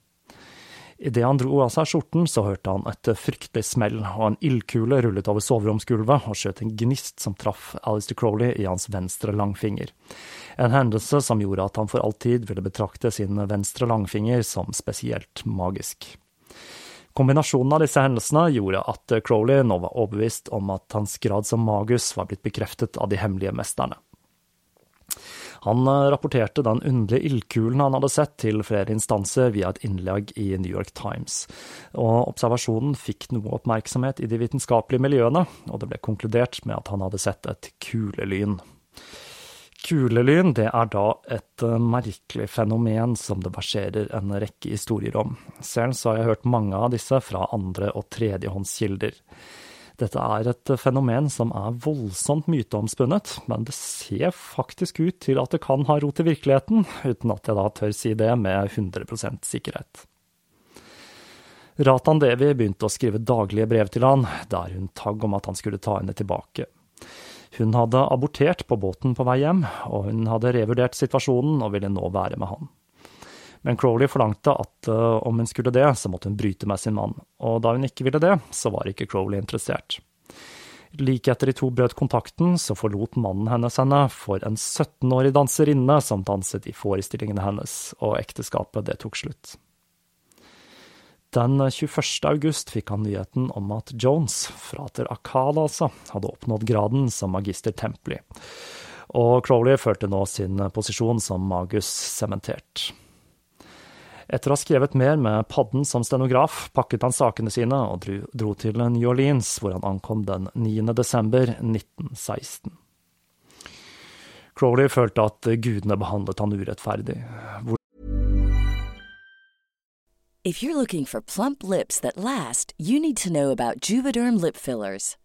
Idet han dro av seg skjorten, så hørte han et fryktelig smell, og en ildkule rullet over soveromsgulvet og skjøt en gnist som traff Alistair Crowley i hans venstre langfinger. En hendelse som gjorde at han for alltid ville betrakte sin venstre langfinger som spesielt magisk. Kombinasjonen av disse hendelsene gjorde at Crowley nå var overbevist om at hans grad som magus var blitt bekreftet av de hemmelige mesterne. Han eh, rapporterte den underlige ildkulen han hadde sett til flere instanser via et innlegg i New York Times, og observasjonen fikk noe oppmerksomhet i de vitenskapelige miljøene, og det ble konkludert med at han hadde sett et kulelyn. Kulelyn det er da et eh, merkelig fenomen som det verserer en rekke historier om. Selv så har jeg hørt mange av disse fra andre- og tredjehåndskilder. Dette er et fenomen som er voldsomt myteomspunnet, men det ser faktisk ut til at det kan ha rot i virkeligheten, uten at jeg da tør si det med 100% sikkerhet. Ratan Devi begynte å skrive daglige brev til han, der hun tagg om at han skulle ta henne tilbake. Hun hadde abortert på båten på vei hjem, og hun hadde revurdert situasjonen og ville nå være med han. Men Crowley forlangte at uh, om hun skulle det, så måtte hun bryte med sin mann, og da hun ikke ville det, så var ikke Crowley interessert. Like etter de to brøt kontakten, så forlot mannen hennes henne for en 17-årig danserinne som danset i forestillingene hennes, og ekteskapet det tok slutt. Den 21. august fikk han nyheten om at Jones, frater Akala altså, hadde oppnådd graden som magister Templi, og Crowley følte nå sin posisjon som magus sementert. Etter å ha skrevet mer med padden som stenograf, pakket han sakene sine og dro til New Orleans, hvor han ankom den 9. desember 1916. Crowley følte at gudene behandlet han urettferdig. Hvor If you're looking for plump lips that last, you need to know about Juvederm lip fillers.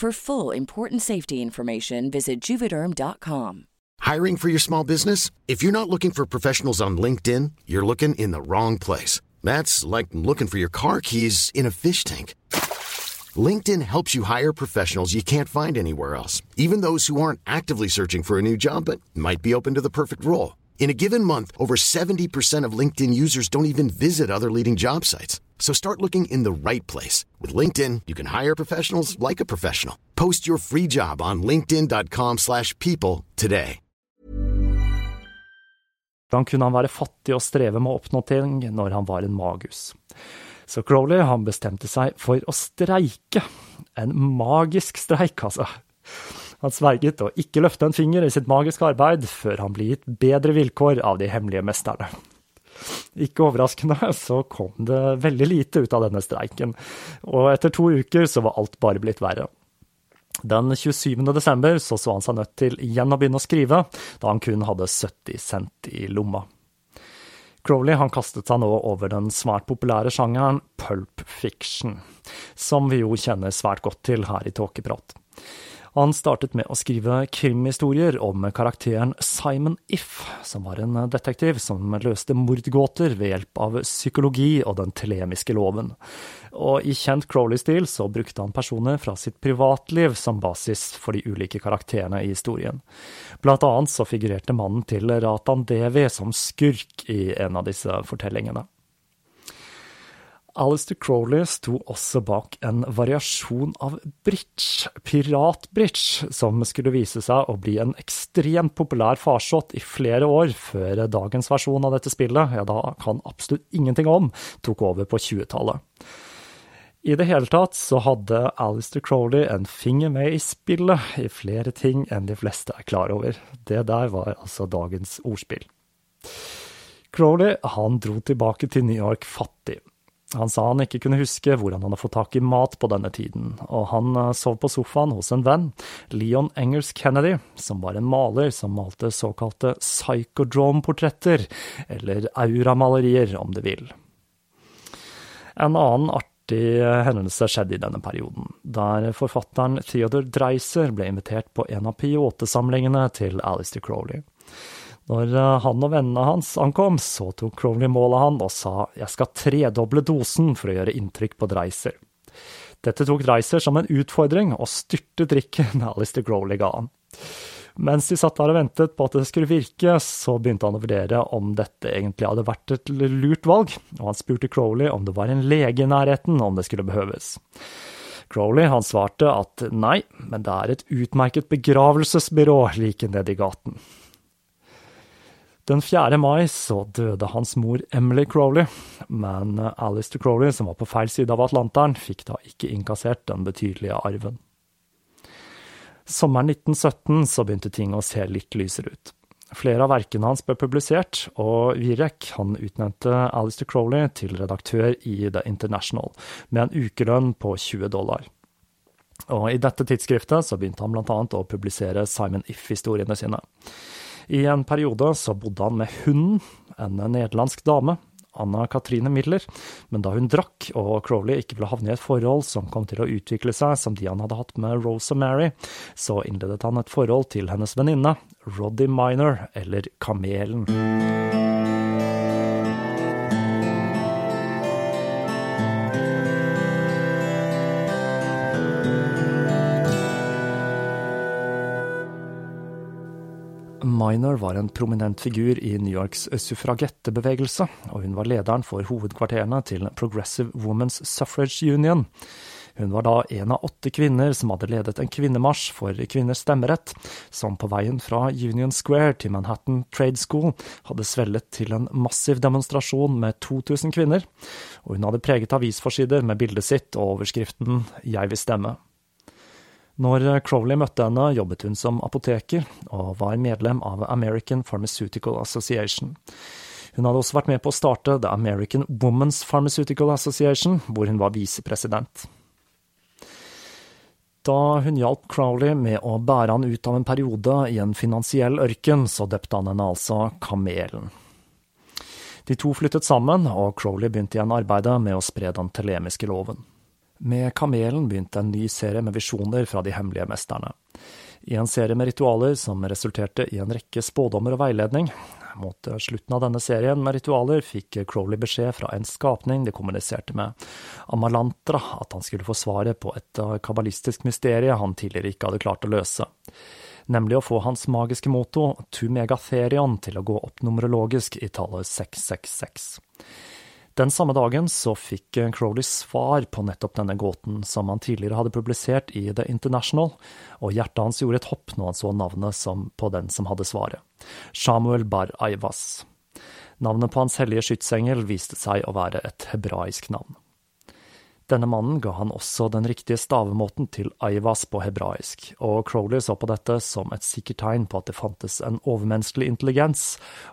For full important safety information, visit juvederm.com. Hiring for your small business? If you're not looking for professionals on LinkedIn, you're looking in the wrong place. That's like looking for your car keys in a fish tank. LinkedIn helps you hire professionals you can't find anywhere else, even those who aren't actively searching for a new job but might be open to the perfect role. In a given month, over 70% of LinkedIn users don't even visit other leading job sites. So start looking in the right place. With LinkedIn, you can hire professionals like a professional. Post your free job on linkedin.com slash people today. Hvordan kunne han være fattig og streve med å oppnå ting når han var en magus. Så Crowley han bestemte seg for å streike. En magisk streik, altså. Han sverget å ikke løfte en finger i sitt magiske arbeid før han ble gitt bedre vilkår av de hemmelige mesterne. Ikke overraskende så kom det veldig lite ut av denne streiken, og etter to uker så var alt bare blitt verre. Den 27. desember så, så han seg nødt til igjen å begynne å skrive, da han kun hadde 70 cent i lomma. Crowley han kastet seg nå over den svært populære sjangeren pulp fiction, som vi jo kjenner svært godt til her i Tåkeprat. Han startet med å skrive krimhistorier om karakteren Simon If, som var en detektiv som løste mordgåter ved hjelp av psykologi og den telemiske loven. Og i kjent Crowley-stil så brukte han personer fra sitt privatliv som basis for de ulike karakterene i historien. Blant annet så figurerte mannen til Ratan Devi som skurk i en av disse fortellingene. Alistair Crowley sto også bak en variasjon av bridge, piratbridge, som skulle vise seg å bli en ekstremt populær farsott i flere år før dagens versjon av dette spillet, ja, da kan absolutt ingenting om, tok over på 20-tallet. I det hele tatt så hadde Alistair Crowley en finger med i spillet i flere ting enn de fleste er klar over. Det der var altså dagens ordspill. Crowley han dro tilbake til New York fattig. Han sa han ikke kunne huske hvordan han hadde fått tak i mat på denne tiden, og han eh, sov på sofaen hos en venn, Leon Engels Kennedy, som var en maler som malte såkalte psychodrome-portretter, eller auramalerier, om du vil. En annen artig eh, hendelse skjedde i denne perioden, der forfatteren Theodor Dreiser ble invitert på en av Piote-samlingene til Alistair Crowley. Når eh, han og vennene hans ankom, så tok Crowley mål av han og sa jeg skal tredoble dosen for å gjøre inntrykk på Dreiser. Dette tok Dreiser som en utfordring, og styrtet drikken *laughs* Alistair Crowley ga han. Mens de satt der og ventet på at det skulle virke, så begynte han å vurdere om dette egentlig hadde vært et lurt valg, og han spurte Crowley om det var en lege i nærheten om det skulle behøves. Crowley han svarte at nei, men det er et utmerket begravelsesbyrå like nede i gaten. Den 4. mai så døde hans mor Emily Crowley, men Alistair Crowley, som var på feil side av Atlanteren, fikk da ikke innkassert den betydelige arven. Sommeren 1917 så begynte ting å se litt lysere ut. Flere av verkene hans ble publisert, og Virek han utnevnte Alistair Crowley til redaktør i The International, med en ukelønn på 20 dollar. Og I dette tidsskriftet så begynte han annet å publisere Simon If-historiene sine. I en periode så bodde han med hunden, en nederlandsk dame, Anna Katrine Miller, men da hun drakk og Crowley ikke ville havne i et forhold som kom til å utvikle seg som de han hadde hatt med Rose og Mary, så innledet han et forhold til hennes venninne, Roddy Minor, eller Kamelen. Minor var en prominent figur i New Yorks suffragettebevegelse, og hun var lederen for hovedkvarterene til Progressive Women's Suffrage Union. Hun var da en av åtte kvinner som hadde ledet en kvinnemarsj for kvinners stemmerett, som på veien fra Union Square til Manhattan Trade School hadde svellet til en massiv demonstrasjon med 2000 kvinner, og hun hadde preget avisforsider med bildet sitt og overskriften Jeg vil stemme. Når Crowley møtte henne, jobbet hun som apoteker, og var medlem av American Pharmaceutical Association. Hun hadde også vært med på å starte The American Women's Pharmaceutical Association, hvor hun var visepresident. Da hun hjalp Crowley med å bære han ut av en periode i en finansiell ørken, så døpte han henne altså Kamelen. De to flyttet sammen, og Crowley begynte igjen arbeidet med å spre den telemiske loven. Med Kamelen begynte en ny serie med visjoner fra de hemmelige mesterne. I en serie med ritualer som resulterte i en rekke spådommer og veiledning, mot slutten av denne serien med ritualer fikk Crowley beskjed fra en skapning de kommuniserte med, Amalantra, at han skulle få svaret på et kabalistisk mysterie han tidligere ikke hadde klart å løse, nemlig å få hans magiske moto, Tumegatherion, til å gå opp numerologisk i tallet 666. Den samme dagen så fikk Crowley svar på nettopp denne gåten, som han tidligere hadde publisert i The International, og hjertet hans gjorde et hopp når han så navnet som på den som hadde svaret. Samuel Bar Aivas. Navnet på hans hellige skytsengel viste seg å være et hebraisk navn. Denne mannen ga han også den riktige stavemåten til Aivas på hebraisk, og Crowley så på dette som et sikkert tegn på at det fantes en overmenneskelig intelligens,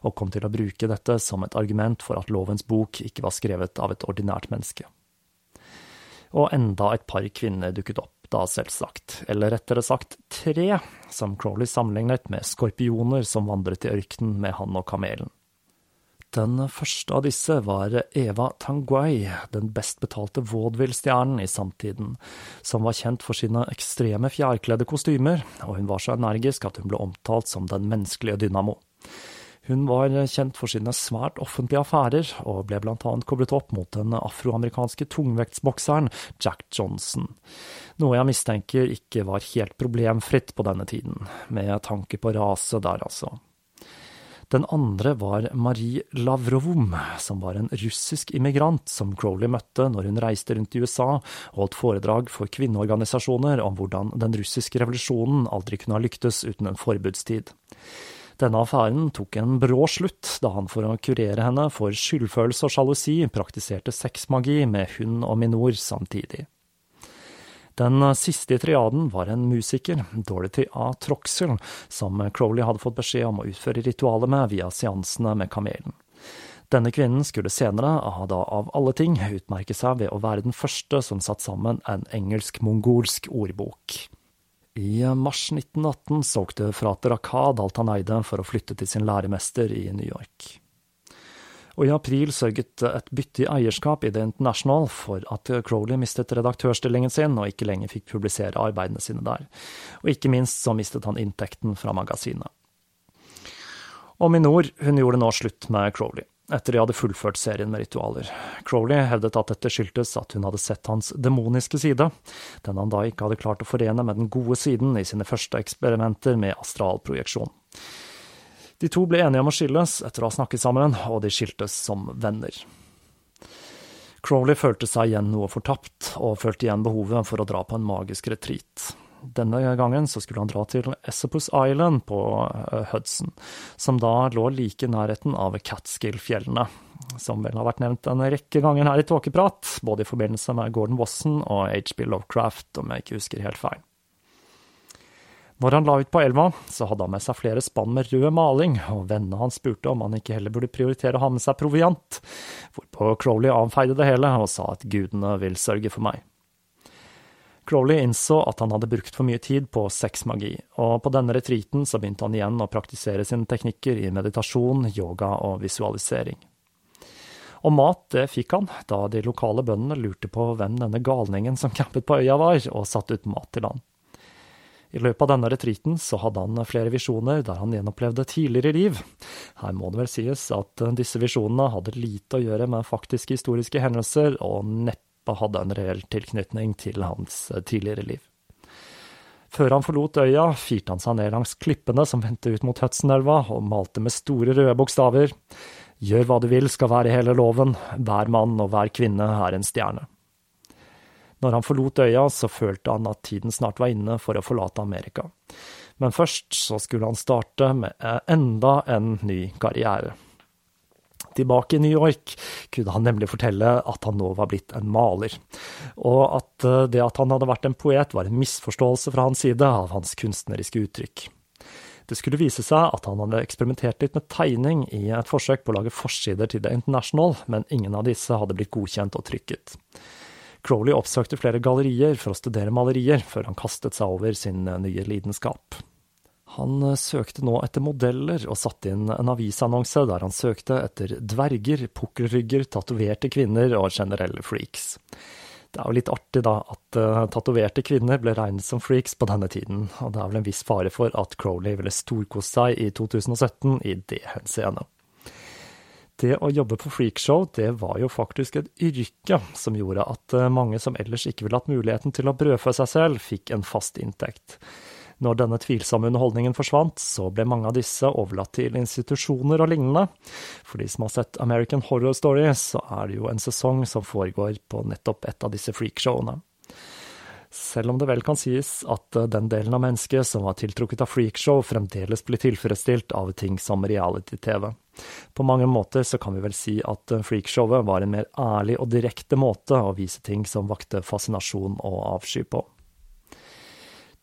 og kom til å bruke dette som et argument for at lovens bok ikke var skrevet av et ordinært menneske. Og enda et par kvinner dukket opp, da selvsagt, eller rettere sagt tre, som Crowley sammenlignet med skorpioner som vandret i ørkenen med han og kamelen. Den første av disse var Eva Tanguay, den best betalte vaudeville-stjernen i samtiden, som var kjent for sine ekstreme fjærkledde kostymer, og hun var så energisk at hun ble omtalt som den menneskelige dynamo. Hun var kjent for sine svært offentlige affærer, og ble blant annet koblet opp mot den afroamerikanske tungvektsbokseren Jack Johnson, noe jeg mistenker ikke var helt problemfritt på denne tiden, med tanke på rase der, altså. Den andre var Marie Lavrovom, som var en russisk immigrant som Crowley møtte når hun reiste rundt i USA og holdt foredrag for kvinneorganisasjoner om hvordan den russiske revolusjonen aldri kunne ha lyktes uten en forbudstid. Denne affæren tok en brå slutt da han for å kurere henne for skyldfølelse og sjalusi praktiserte sexmagi med hund og minor samtidig. Den siste i triaden var en musiker, Dorothy A. Troxel, som Crowley hadde fått beskjed om å utføre ritualet med via seansene med kamelen. Denne kvinnen skulle senere, da av alle ting, utmerke seg ved å være den første som satte sammen en engelsk-mongolsk ordbok. I mars 1918 solgte frater Akad alt han eide for å flytte til sin læremester i New York og i april sørget et bytte i eierskap i The International for at Crowley mistet redaktørstillingen sin og ikke lenger fikk publisere arbeidene sine der, og ikke minst så mistet han inntekten fra magasinet. Og Minor hun gjorde nå slutt med Crowley, etter de hadde fullført serien med ritualer. Crowley hevdet at dette skyldtes at hun hadde sett hans demoniske side, den han da ikke hadde klart å forene med den gode siden i sine første eksperimenter med astralprojeksjon. De to ble enige om å skilles etter å ha snakket sammen, og de skiltes som venner. Crowley følte seg igjen noe fortapt, og følte igjen behovet for å dra på en magisk retreat. Denne gangen skulle han dra til Esopus Island på eh, Hudson, som da lå like i nærheten av Catskill-fjellene, som vel har vært nevnt en rekke ganger her i Tåkeprat, både i forbindelse med Gordon Wasson og HB Lovecraft, om jeg ikke husker helt feil. Når han la ut på elva, så hadde han med seg flere spann med rød maling, og vennene hans spurte om han ikke heller burde prioritere å ha med seg proviant, hvorpå Crowley avfeide det hele og sa at gudene vil sørge for meg. Crowley innså at han hadde brukt for mye tid på sexmagi, og på denne retreaten så begynte han igjen å praktisere sine teknikker i meditasjon, yoga og visualisering. Og mat, det fikk han, da de lokale bøndene lurte på hvem denne galningen som campet på øya var, og satte ut mat til han. I løpet av denne retreaten så hadde han flere visjoner der han gjenopplevde tidligere liv. Her må det vel sies at disse visjonene hadde lite å gjøre med faktiske historiske hendelser, og neppe hadde en reell tilknytning til hans tidligere liv. Før han forlot øya, firte han seg ned langs klippene som vendte ut mot Hudsonelva, og malte med store røde bokstaver Gjør hva du vil skal være hele loven, hver mann og hver kvinne er en stjerne. Når han forlot øya, så følte han at tiden snart var inne for å forlate Amerika. Men først så skulle han starte med enda en ny karriere. Tilbake i New York kunne han nemlig fortelle at han nå var blitt en maler, og at eh, det at han hadde vært en poet var en misforståelse fra hans side av hans kunstneriske uttrykk. Det skulle vise seg at han hadde eksperimentert litt med tegning i et forsøk på å lage forsider til The International, men ingen av disse hadde blitt godkjent og trykket. Crowley oppsøkte flere gallerier for å studere malerier, før han kastet seg over sin eh, nye lidenskap. Han eh, søkte nå etter modeller, og satte inn en avisannonse der han søkte etter dverger, pukkelrygger, tatoverte kvinner og generelle freaks. Det er jo litt artig, da, at uh, tatoverte kvinner ble regnet som freaks på denne tiden, og det er vel en viss fare for at Crowley ville storkose seg i 2017 i det henseende. Det å jobbe på freakshow, det var jo faktisk et yrke som gjorde at uh, mange som ellers ikke ville hatt muligheten til å brødfø seg selv, fikk en fast inntekt. Når denne tvilsomme underholdningen forsvant, så ble mange av disse overlatt til institusjoner og lignende. For de som har sett American Horror Story, så er det jo en sesong som foregår på nettopp et av disse freakshowene. Selv om det vel kan sies at den delen av mennesket som var tiltrukket av freakshow, fremdeles blir tilfredsstilt av ting som reality-TV. På mange måter så kan vi vel si at freakshowet var en mer ærlig og direkte måte å vise ting som vakte fascinasjon og avsky på.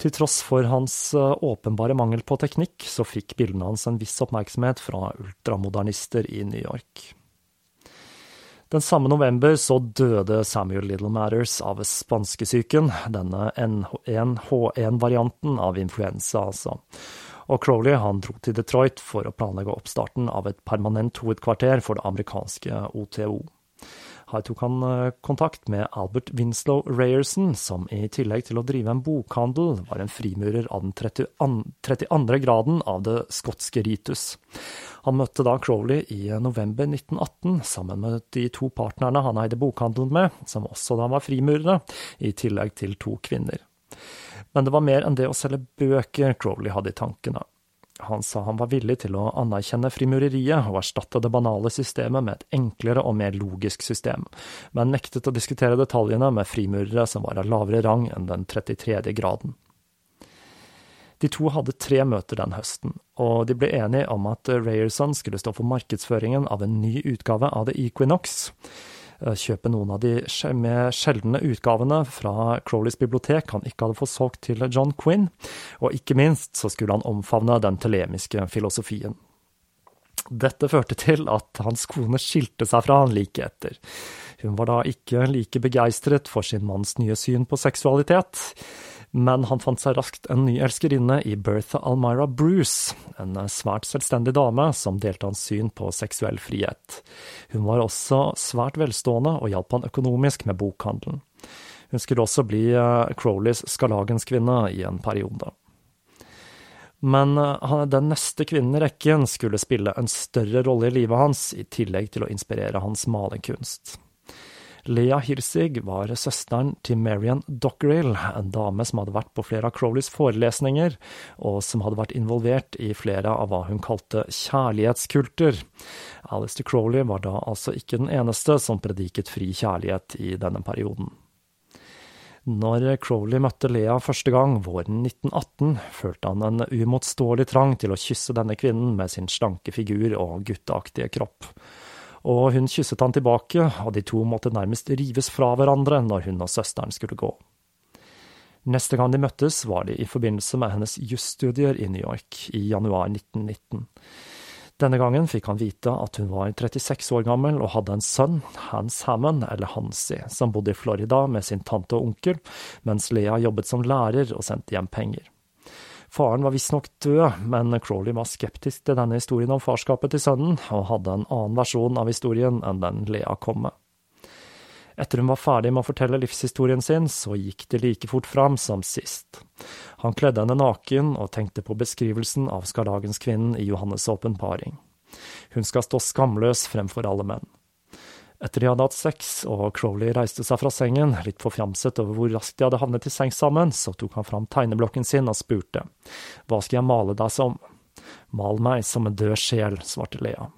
Til tross for hans eh, åpenbare mangel på teknikk, så fikk bildene hans en viss oppmerksomhet fra ultramodernister i New York. Den samme november så døde Samuel Little Matters av spanskesyken, denne N1H1-varianten av influensa, altså. Og Crowley han dro til Detroit for å planlegge oppstarten av et permanent hovedkvarter for det amerikanske OTO. Her tok han eh, kontakt med Albert Winslow Rayerson, som i tillegg til å drive en bokhandel, var en frimurer av den 32. graden av det skotske ritus. Han møtte da Crowley i november 1918 sammen med de to partnerne han eide bokhandelen med, som også da var frimurere, i tillegg til to kvinner. Men det var mer enn det å selge bøker Crowley hadde i tankene. Han sa han var villig til å anerkjenne frimureriet og erstatte det banale systemet med et enklere og mer logisk system, men nektet å diskutere detaljene med frimurere som var av lavere rang enn den 33. graden. De to hadde tre møter den høsten, og de ble enige om at Rayerson skulle stå for markedsføringen av en ny utgave av The Equinox. Eh, kjøpe noen av de med sjeldne utgavene fra Crowleys bibliotek han ikke hadde fått solgt til John Quinn, og ikke minst så skulle han omfavne den telemiske filosofien. Dette førte til at hans kone skilte seg fra han like etter. Hun var da ikke like begeistret for sin manns nye syn på seksualitet men han fant seg raskt en ny elskerinne i Bertha Almira Bruce, en svært selvstendig dame som delte hans syn på seksuell frihet. Hun var også svært velstående og hjalp han økonomisk med bokhandelen. Hun skulle også bli eh, Crowleys skarlagenskvinne i en periode. Men eh, den neste kvinnen i rekken skulle spille en større rolle i livet hans, i tillegg til å inspirere hans malerkunst. Lea Hirsig var søsteren til Marian Dockerill, en dame som hadde vært på flere av Crowleys forelesninger, og som hadde vært involvert i flere av hva hun kalte kjærlighetskulter. Alistair Crowley var da altså ikke den eneste som prediket fri kjærlighet i denne perioden. Når Crowley møtte Lea første gang, våren 1918, følte han en uimotståelig trang til å kysse denne kvinnen med sin slanke figur og gutteaktige kropp og hun kysset han tilbake, og de to måtte nærmest rives fra hverandre når hun og søsteren skulle gå. Neste gang de møttes, var de i forbindelse med hennes jusstudier i New York i januar 1919. Denne gangen fikk han vite at hun var 36 år gammel og hadde en sønn, Hans Hammond, eller Hansi, som bodde i Florida med sin tante og onkel, mens Lea jobbet som lærer og sendte hjem penger. Faren var visstnok død, men Crawley var skeptisk til denne historien om farskapet til sønnen, og hadde en annen versjon av historien enn den Lea kom med. Etter hun var ferdig med å fortelle livshistorien sin, så gikk det like fort fram som sist. Han kledde henne naken og tenkte på beskrivelsen av skarlagenskvinnen i Johannes' åpenbaring. Hun skal stå skamløs fremfor alle menn. Etter de hadde hatt sex og Crowley reiste seg fra sengen, litt forfjamset over hvor raskt de hadde havnet i seng sammen, så tok han fram tegneblokken sin og spurte. Hva skal jeg male deg som? Mal meg som en død sjel, svarte Lea.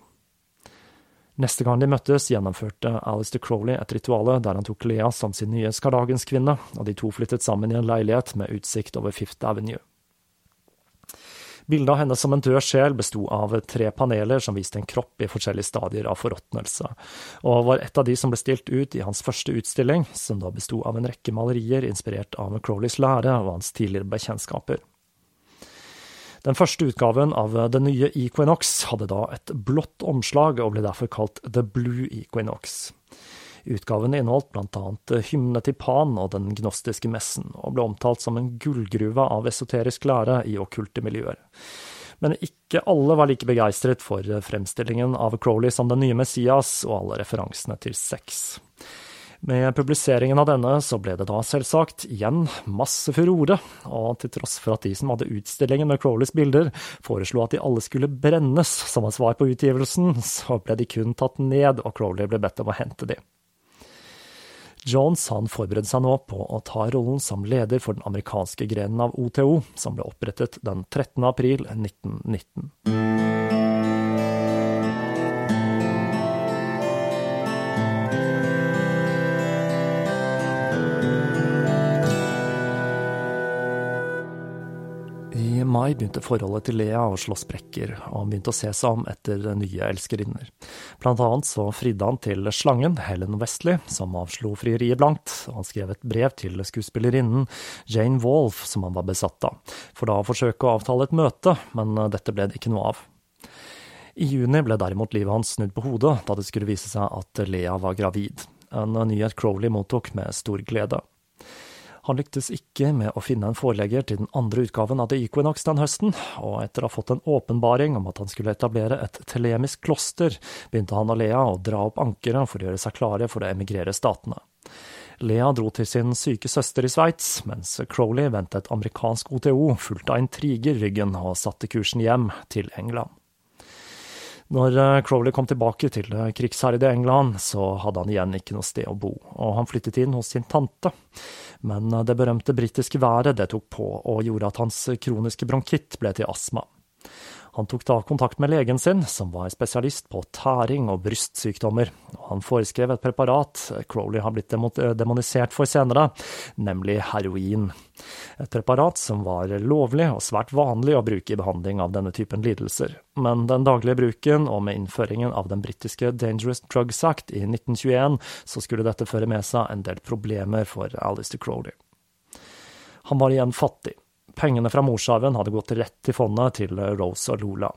Neste gang de møttes, gjennomførte Alistair Crowley et rituale der han tok Lea som sin nye skardagenskvinne, og de to flyttet sammen i en leilighet med utsikt over Fifth Avenue. Bildet av henne som en død sjel besto av tre paneler som viste en kropp i forskjellige stadier av forråtnelse, og var et av de som ble stilt ut i hans første utstilling, som da besto av en rekke malerier inspirert av Crowleys lære og hans tidligere bekjentskaper. Den første utgaven av det nye Equinox hadde da et blått omslag, og ble derfor kalt The Blue Equinox. Utgaven inneholdt blant annet hymnene til Pan og den gnostiske messen, og ble omtalt som en gullgruve av esoterisk lære i okkulte miljøer. Men ikke alle var like begeistret for fremstillingen av Crowley som den nye Messias og alle referansene til sex. Med publiseringen av denne så ble det da selvsagt igjen masse furore, og til tross for at de som hadde utstillingen med Crowleys bilder, foreslo at de alle skulle brennes som et svar på utgivelsen, så ble de kun tatt ned, og Crowley ble bedt om å hente de. Jones han forberedte seg nå på å ta rollen som leder for den amerikanske grenen av OTO, som ble opprettet den 13. april 1919. mai begynte forholdet til Lea å slå sprekker, og han begynte å se seg om etter nye elskerinner. Blant annet så fridde han til slangen Helen Westley, som avslo frieriet blankt, og han skrev et brev til skuespillerinnen Jane Wolff, som han var besatt av, for da å forsøke å avtale et møte, men dette ble det ikke noe av. I juni ble derimot livet hans snudd på hodet da det skulle vise seg at Lea var gravid, en nyhet Crowley mottok med stor glede. Han lyktes ikke med å finne en forelegger til den andre utgaven av The Equinox den høsten, og etter å ha fått en åpenbaring om at han skulle etablere et telemisk kloster, begynte han og Lea å dra opp ankeret for å gjøre seg klare for å emigrere statene. Lea dro til sin syke søster i Sveits, mens Crowley vendte et amerikansk OTO fullt av intriger ryggen og satte kursen hjem til England. Når eh, Crowley kom tilbake til det krigsherjede England, så hadde han igjen ikke noe sted å bo, og han flyttet inn hos sin tante. Men eh, det berømte britiske været det tok på, og gjorde at hans kroniske bronkitt ble til astma. Han tok da kontakt med legen sin, som var spesialist på tæring og brystsykdommer, han foreskrev et preparat Crowley har blitt demonisert for senere, nemlig heroin. Et preparat som var lovlig og svært vanlig å bruke i behandling av denne typen lidelser, men den daglige bruken, og med innføringen av den britiske Dangerous Drugs Act i 1921, så skulle dette føre med seg en del problemer for Alistair Crowley. Han var igjen fattig Pengene fra morsarven hadde gått rett til fondet til Rose og Lola.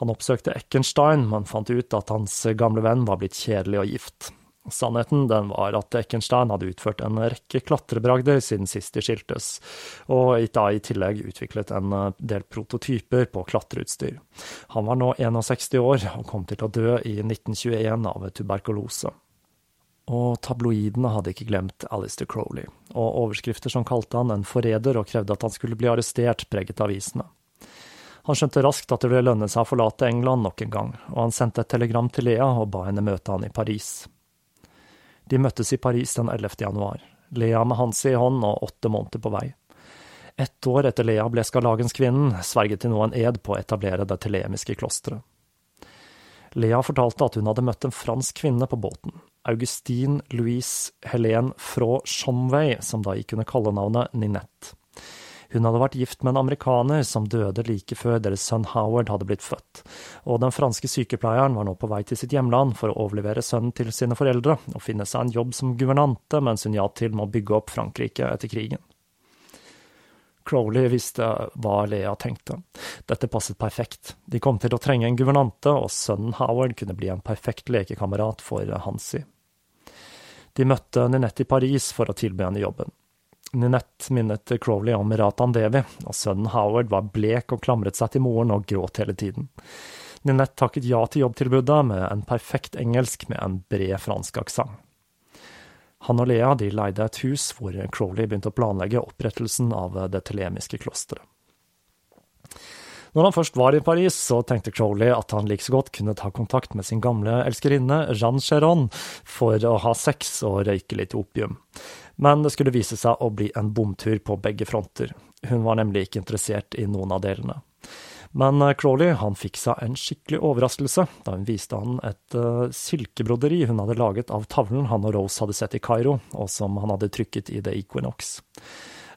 Han oppsøkte Eckenstein, men fant ut at hans gamle venn var blitt kjedelig og gift. Sannheten den var at Eckenstein hadde utført en rekke klatrebragder siden sist de skiltes, og da i tillegg utviklet en del prototyper på klatreutstyr. Han var nå 61 år og kom til å dø i 1921 av tuberkulose. Og tabloidene hadde ikke glemt Alistair Crowley, og overskrifter som kalte han en forræder og krevde at han skulle bli arrestert, preget avisene. Han skjønte raskt at det ville lønne seg å forlate England nok en gang, og han sendte et telegram til Lea og ba henne møte han i Paris. De møttes i Paris den 11. januar, Lea med Hansi i hånd og åtte måneder på vei. Ett år etter Lea ble skarlagenskvinnen, sverget de nå en ed på å etablere det telemiske klosteret. Lea fortalte at hun hadde møtt en fransk kvinne på båten, Augustine Louise Helene fra Shomway, som da gikk under kallenavnet Ninette. Hun hadde vært gift med en amerikaner som døde like før deres sønn Howard hadde blitt født, og den franske sykepleieren var nå på vei til sitt hjemland for å overlevere sønnen til sine foreldre og finne seg en jobb som guvernante mens hun hjalp til med å bygge opp Frankrike etter krigen. Crowley visste hva Lea tenkte. Dette passet perfekt. De kom til å trenge en guvernante, og sønnen Howard kunne bli en perfekt lekekamerat for Hansi. De møtte Ninette i Paris for å tilby henne jobben. Ninette minnet Crowley om Ratan Devi, og sønnen Howard var blek og klamret seg til moren og gråt hele tiden. Ninette takket ja til jobbtilbudet med en perfekt engelsk med en bred fransk aksent. Han og Lea de leide et hus hvor Crowley begynte å planlegge opprettelsen av det telemiske klosteret. Når han først var i Paris, så tenkte Crowley at han like så godt kunne ta kontakt med sin gamle elskerinne Jeanne Cheron for å ha sex og røyke litt opium. Men det skulle vise seg å bli en bomtur på begge fronter. Hun var nemlig ikke interessert i noen av delene. Men eh, Crawley fikk seg en skikkelig overraskelse da hun viste han et uh, silkebroderi hun hadde laget av tavlen han og Rose hadde sett i Kairo, og som han hadde trykket i The Equinox.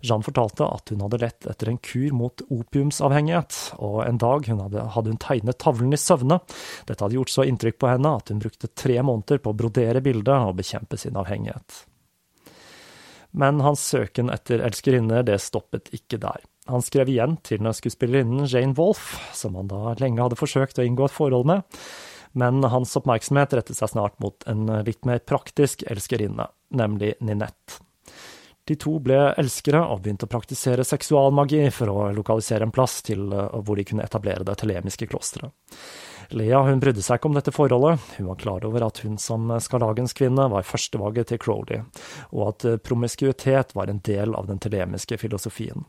Jeanne fortalte at hun hadde lett etter en kur mot opiumsavhengighet, og en dag hun hadde, hadde, hun tegnet tavlen i søvne. Dette hadde gjort så inntrykk på henne at hun brukte tre måneder på å brodere bildet og bekjempe sin avhengighet. Men hans søken etter elskerinner, det stoppet ikke der. Han skrev igjen til skuespillerinnen Jane Wolff, som han da lenge hadde forsøkt å inngå et forhold med, men hans oppmerksomhet rettet seg snart mot en litt mer praktisk elskerinne, nemlig Ninette. De to ble elskere og begynte å praktisere seksualmagi for å lokalisere en plass til eh, hvor de kunne etablere det telemiske klosteret. Lea hun brydde seg ikke om dette forholdet, hun var klar over at hun som skarlagenskvinne var førstevalget til Crowley, og at eh, promiskuitet var en del av den telemiske filosofien.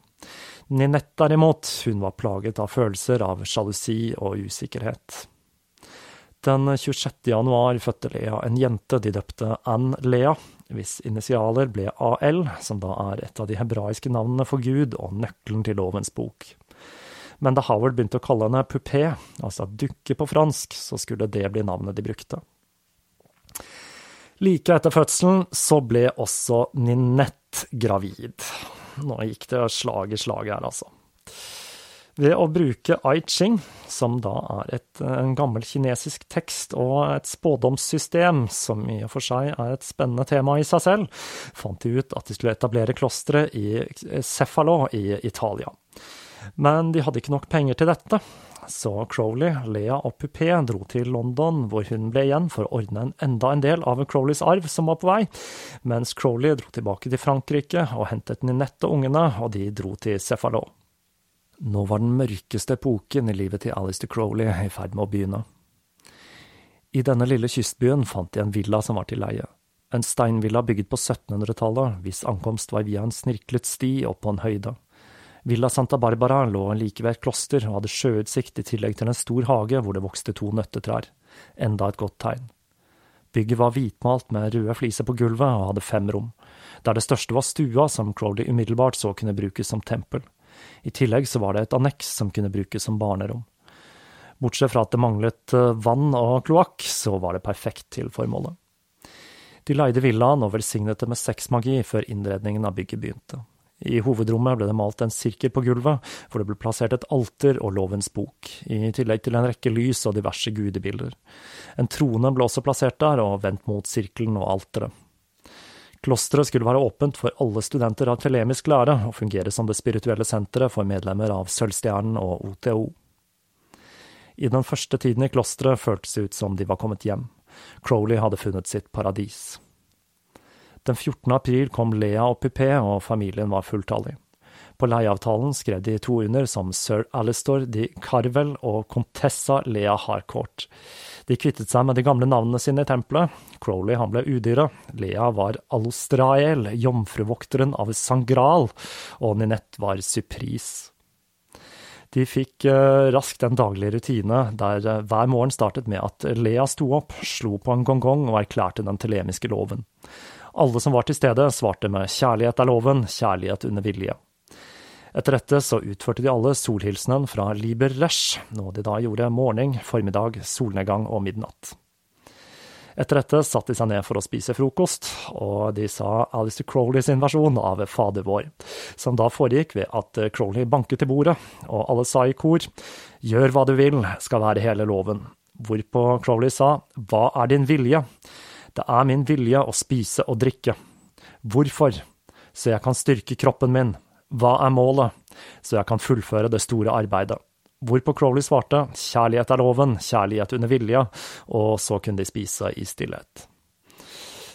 Ninette derimot, hun var plaget av følelser av sjalusi og usikkerhet. Den 26. januar fødte Lea en jente de døpte Ann Lea, hvis initialer ble AL, som da er et av de hebraiske navnene for Gud og nøkkelen til lovens bok. Men da Howard begynte å kalle henne Pupé, altså dukke på fransk, så skulle det bli navnet de brukte. Like etter fødselen så ble også Ninette gravid. Nå gikk det slag i slag her, altså. Ved å bruke I Ching, som da er et, en gammel kinesisk tekst og et spådomssystem, som i og for seg er et spennende tema i seg selv, fant de ut at de skulle etablere klosteret i Cefalo i Italia. Men de hadde ikke nok penger til dette, så Crowley, Lea og Pupé dro til London, hvor hun ble igjen for å ordne en enda en del av Crowleys arv som var på vei, mens Crowley dro tilbake til Frankrike og hentet Ninette og ungene, og de dro til Cefalo. Nå var den mørkeste epoken i livet til Alistair Crowley i ferd med å begynne. I denne lille kystbyen fant de en villa som var til leie. En steinvilla bygget på 1700-tallet, hvis ankomst var via en snirklet sti opp på en høyde. Villa Santa Barbara lå like ved et kloster og hadde sjøutsikt i tillegg til en stor hage hvor det vokste to nøttetrær. Enda et godt tegn. Bygget var hvitmalt med røde fliser på gulvet og hadde fem rom, der det største var stua som Crowley umiddelbart så kunne brukes som tempel. I tillegg så var det et anneks som kunne brukes som barnerom. Bortsett fra at det manglet eh, vann og kloakk, så var det perfekt til formålet. De leide villaen og velsignet det med sexmagi før innredningen av bygget begynte. I hovedrommet ble det malt en sirkel på gulvet, hvor det ble plassert et alter og lovens bok, i tillegg til en rekke lys og diverse gudebilder. En trone ble også plassert der, og vendt mot sirkelen og alteret. Klosteret skulle være åpent for alle studenter av telemisk lære og fungere som det spirituelle senteret for medlemmer av Sølvstjernen og OTO. I den første tiden i klosteret føltes det ut som de var kommet hjem. Crowley hadde funnet sitt paradis. Den 14. april kom Lea og Pupé, og familien var fulltallig. På leieavtalen skrev de to under som sir Alistair de Carvel og Contessa Lea Harcourt. De kvittet seg med de gamle navnene sine i tempelet. Crowley han ble udyret. Lea var Alostrael, jomfruvokteren av Sangral, og Ninette var Supris. De fikk uh, raskt en daglig rutine der uh, hver morgen startet med at Lea sto opp, slo på en gongong og erklærte den telemiske loven. Alle som var til stede, svarte med kjærlighet er loven, kjærlighet under vilje. Etter dette så utførte de alle solhilsenen fra Liber Resh, noe de da gjorde morgen, formiddag, solnedgang og midnatt. Etter dette satte de seg ned for å spise frokost, og de sa Alistair Crowley sin versjon av Fader vår, som da foregikk ved at Crowley banket til bordet, og alle sa i kor Gjør hva du vil, skal være hele loven. Hvorpå Crowley sa Hva er din vilje? Det er min vilje å spise og drikke. Hvorfor? Så jeg kan styrke kroppen min, hva er målet, så jeg kan fullføre det store arbeidet. Hvorpå Crowley svarte kjærlighet er loven, kjærlighet under vilje, og så kunne de spise i stillhet.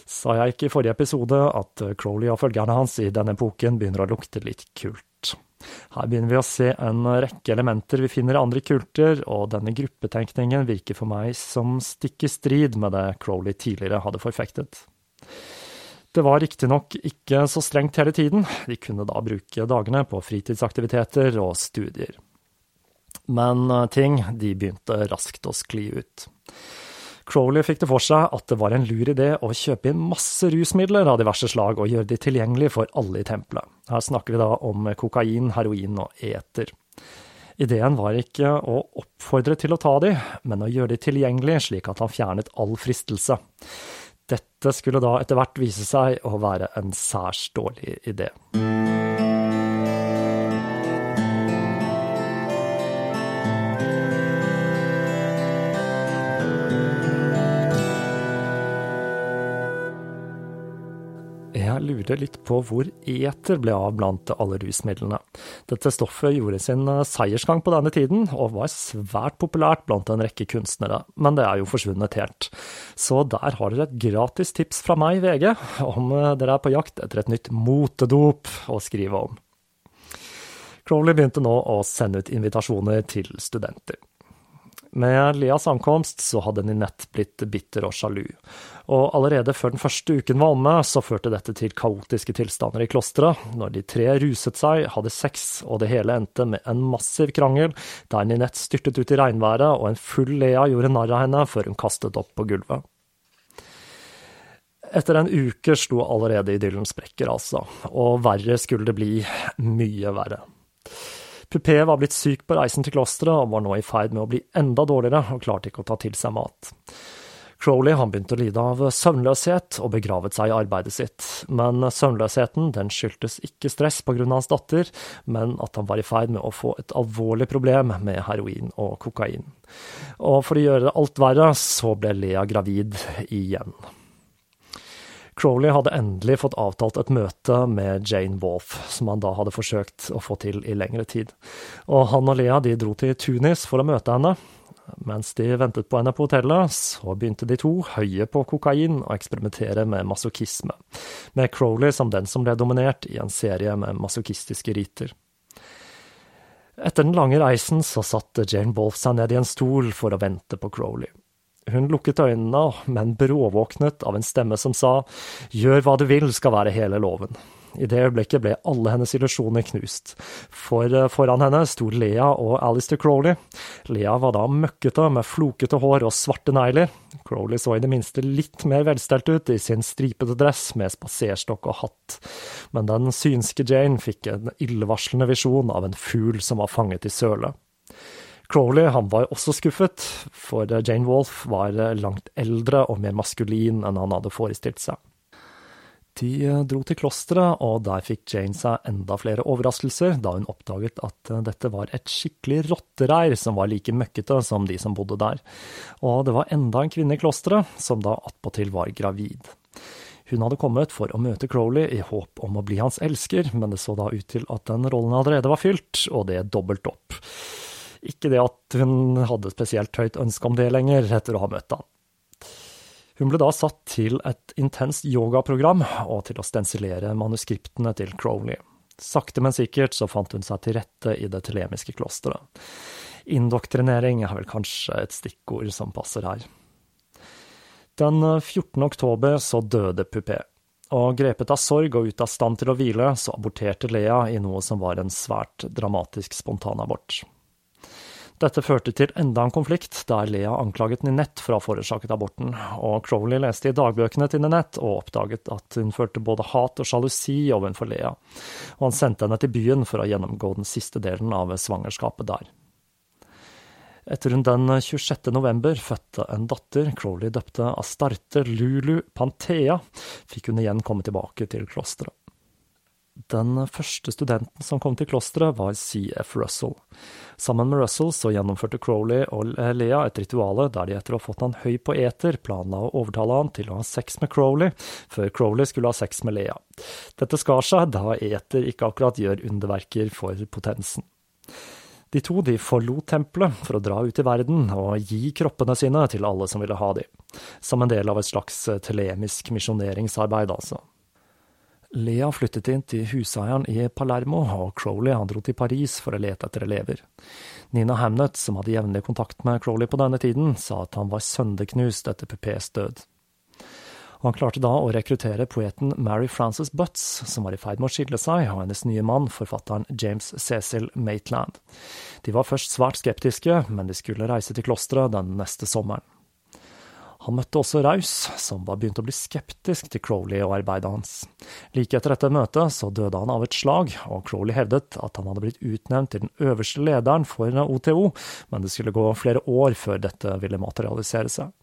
Sa jeg ikke i forrige episode at Crowley og følgerne hans i denne epoken begynner å lukte litt kult? Her begynner vi å se en rekke elementer vi finner i andre kulter, og denne gruppetenkningen virker for meg som stikk i strid med det Crowley tidligere hadde forfektet. Det var riktignok ikke så strengt hele tiden, de kunne da bruke dagene på fritidsaktiviteter og studier. Men eh, ting de begynte raskt å skli ut. Crowley fikk det for seg at det var en lur idé å kjøpe inn masse rusmidler av diverse slag og gjøre de tilgjengelige for alle i tempelet. Her snakker vi da om kokain, heroin og eter. Ideen var ikke å oppfordre til å ta de, men å gjøre de tilgjengelige slik at han fjernet all fristelse. Dette skulle da etter hvert vise seg å være en særs dårlig idé. Jeg lurer litt på hvor eter ble av blant alle rusmidlene. Dette stoffet gjorde sin seiersgang på denne tiden, og var svært populært blant en rekke kunstnere, men det er jo forsvunnet helt. Så der har dere et gratis tips fra meg, VG, om dere er på jakt etter et nytt motedop å skrive om. Crowley begynte nå å sende ut invitasjoner til studenter. Med Leas ankomst så hadde Ninette blitt bitter og sjalu, og allerede før den første uken var omme, så førte dette til kaotiske tilstander i klosteret, når de tre ruset seg, hadde sex, og det hele endte med en massiv krangel, der Ninette styrtet ut i regnværet, og en full Lea gjorde narr av henne før hun kastet opp på gulvet. Etter en uke slo allerede idyllen sprekker, altså, og verre skulle det bli, mye verre. Pupé var blitt syk på reisen til klosteret og var nå i ferd med å bli enda dårligere og klarte ikke å ta til seg mat. Crowley han begynte å lide av søvnløshet og begravet seg i arbeidet sitt, men søvnløsheten den skyldtes ikke stress av hans datter, men at han var i ferd med å få et alvorlig problem med heroin og kokain. Og for å gjøre alt verre, så ble Lea gravid igjen. Crowley hadde endelig fått avtalt et møte med Jane Wolfe, som han da hadde forsøkt å få til i lengre tid. Og han og Lea de dro til Tunis for å møte henne. Mens de ventet på henne på hotellet, så begynte de to, høye på kokain, å eksperimentere med masochisme, med Crowley som den som ble dominert i en serie med masochistiske riter. Etter den lange reisen så satte Jane Wolfe seg ned i en stol for å vente på Crowley. Hun lukket øynene, men bråvåknet av en stemme som sa gjør hva du vil skal være hele loven. I det øyeblikket ble alle hennes illusjoner knust, for foran henne sto Lea og Alistair Crowley. Lea var da møkkete med flokete hår og svarte negler. Crowley så i det minste litt mer velstelt ut i sin stripete dress med spaserstokk og hatt, men den synske Jane fikk en illevarslende visjon av en fugl som var fanget i sølet. Crowley han var også skuffet, for Jane Wolfe var langt eldre og mer maskulin enn han hadde forestilt seg. De dro til klosteret, og der fikk Jane seg enda flere overraskelser da hun oppdaget at dette var et skikkelig rottereir som var like møkkete som de som bodde der. Og det var enda en kvinne i klosteret, som da attpåtil var gravid. Hun hadde kommet for å møte Crowley i håp om å bli hans elsker, men det så da ut til at den rollen allerede var fylt, og det dobbelt opp. Ikke det at hun hadde spesielt høyt ønske om det lenger, etter å ha møtt han. Hun ble da satt til et intenst yogaprogram og til å stensilere manuskriptene til Crowley. Sakte, men sikkert så fant hun seg til rette i det telemiske klosteret. Indoktrinering er vel kanskje et stikkord som passer her. Den 14. oktober så døde Pupé, og grepet av sorg og ute av stand til å hvile, så aborterte Lea i noe som var en svært dramatisk spontanabort. Dette førte til enda en konflikt, der Lea anklaget Ninette for å ha forårsaket aborten, og Crowley leste i dagbøkene til Ninette og oppdaget at hun følte både hat og sjalusi overfor Lea, og han sendte henne til byen for å gjennomgå den siste delen av svangerskapet der. Etter hun den 26. november fødte en datter Crowley døpte Astarte Lulu Panthea, fikk hun igjen komme tilbake til klosteret. Den første studenten som kom til klosteret, var CF Russell. Sammen med Russell så gjennomførte Crowley og Lea et rituale der de etter å ha fått han høy på eter, planla å overtale han til å ha sex med Crowley, før Crowley skulle ha sex med Lea. Dette skar seg, da eter ikke akkurat gjør underverker for potensen. De to de forlot tempelet for å dra ut i verden og gi kroppene sine til alle som ville ha de, som en del av et slags telemisk misjoneringsarbeid, altså. Lea flyttet inn til huseieren i Palermo, og Crowley han dro til Paris for å lete etter elever. Nina Hamnet, som hadde jevnlig kontakt med Crowley på denne tiden, sa at han var sønderknust etter Pupés død. Og han klarte da å rekruttere poeten Mary Frances Butts, som var i ferd med å skille seg, og hennes nye mann, forfatteren James Cecil Maitland. De var først svært skeptiske, men de skulle reise til klosteret den neste sommeren. Han møtte også Raus, som var begynt å bli skeptisk til Crowley og arbeidet hans. Like etter dette møtet så døde han av et slag, og Crowley hevdet at han hadde blitt utnevnt til den øverste lederen for OTO, men det skulle gå flere år før dette ville materialisere seg.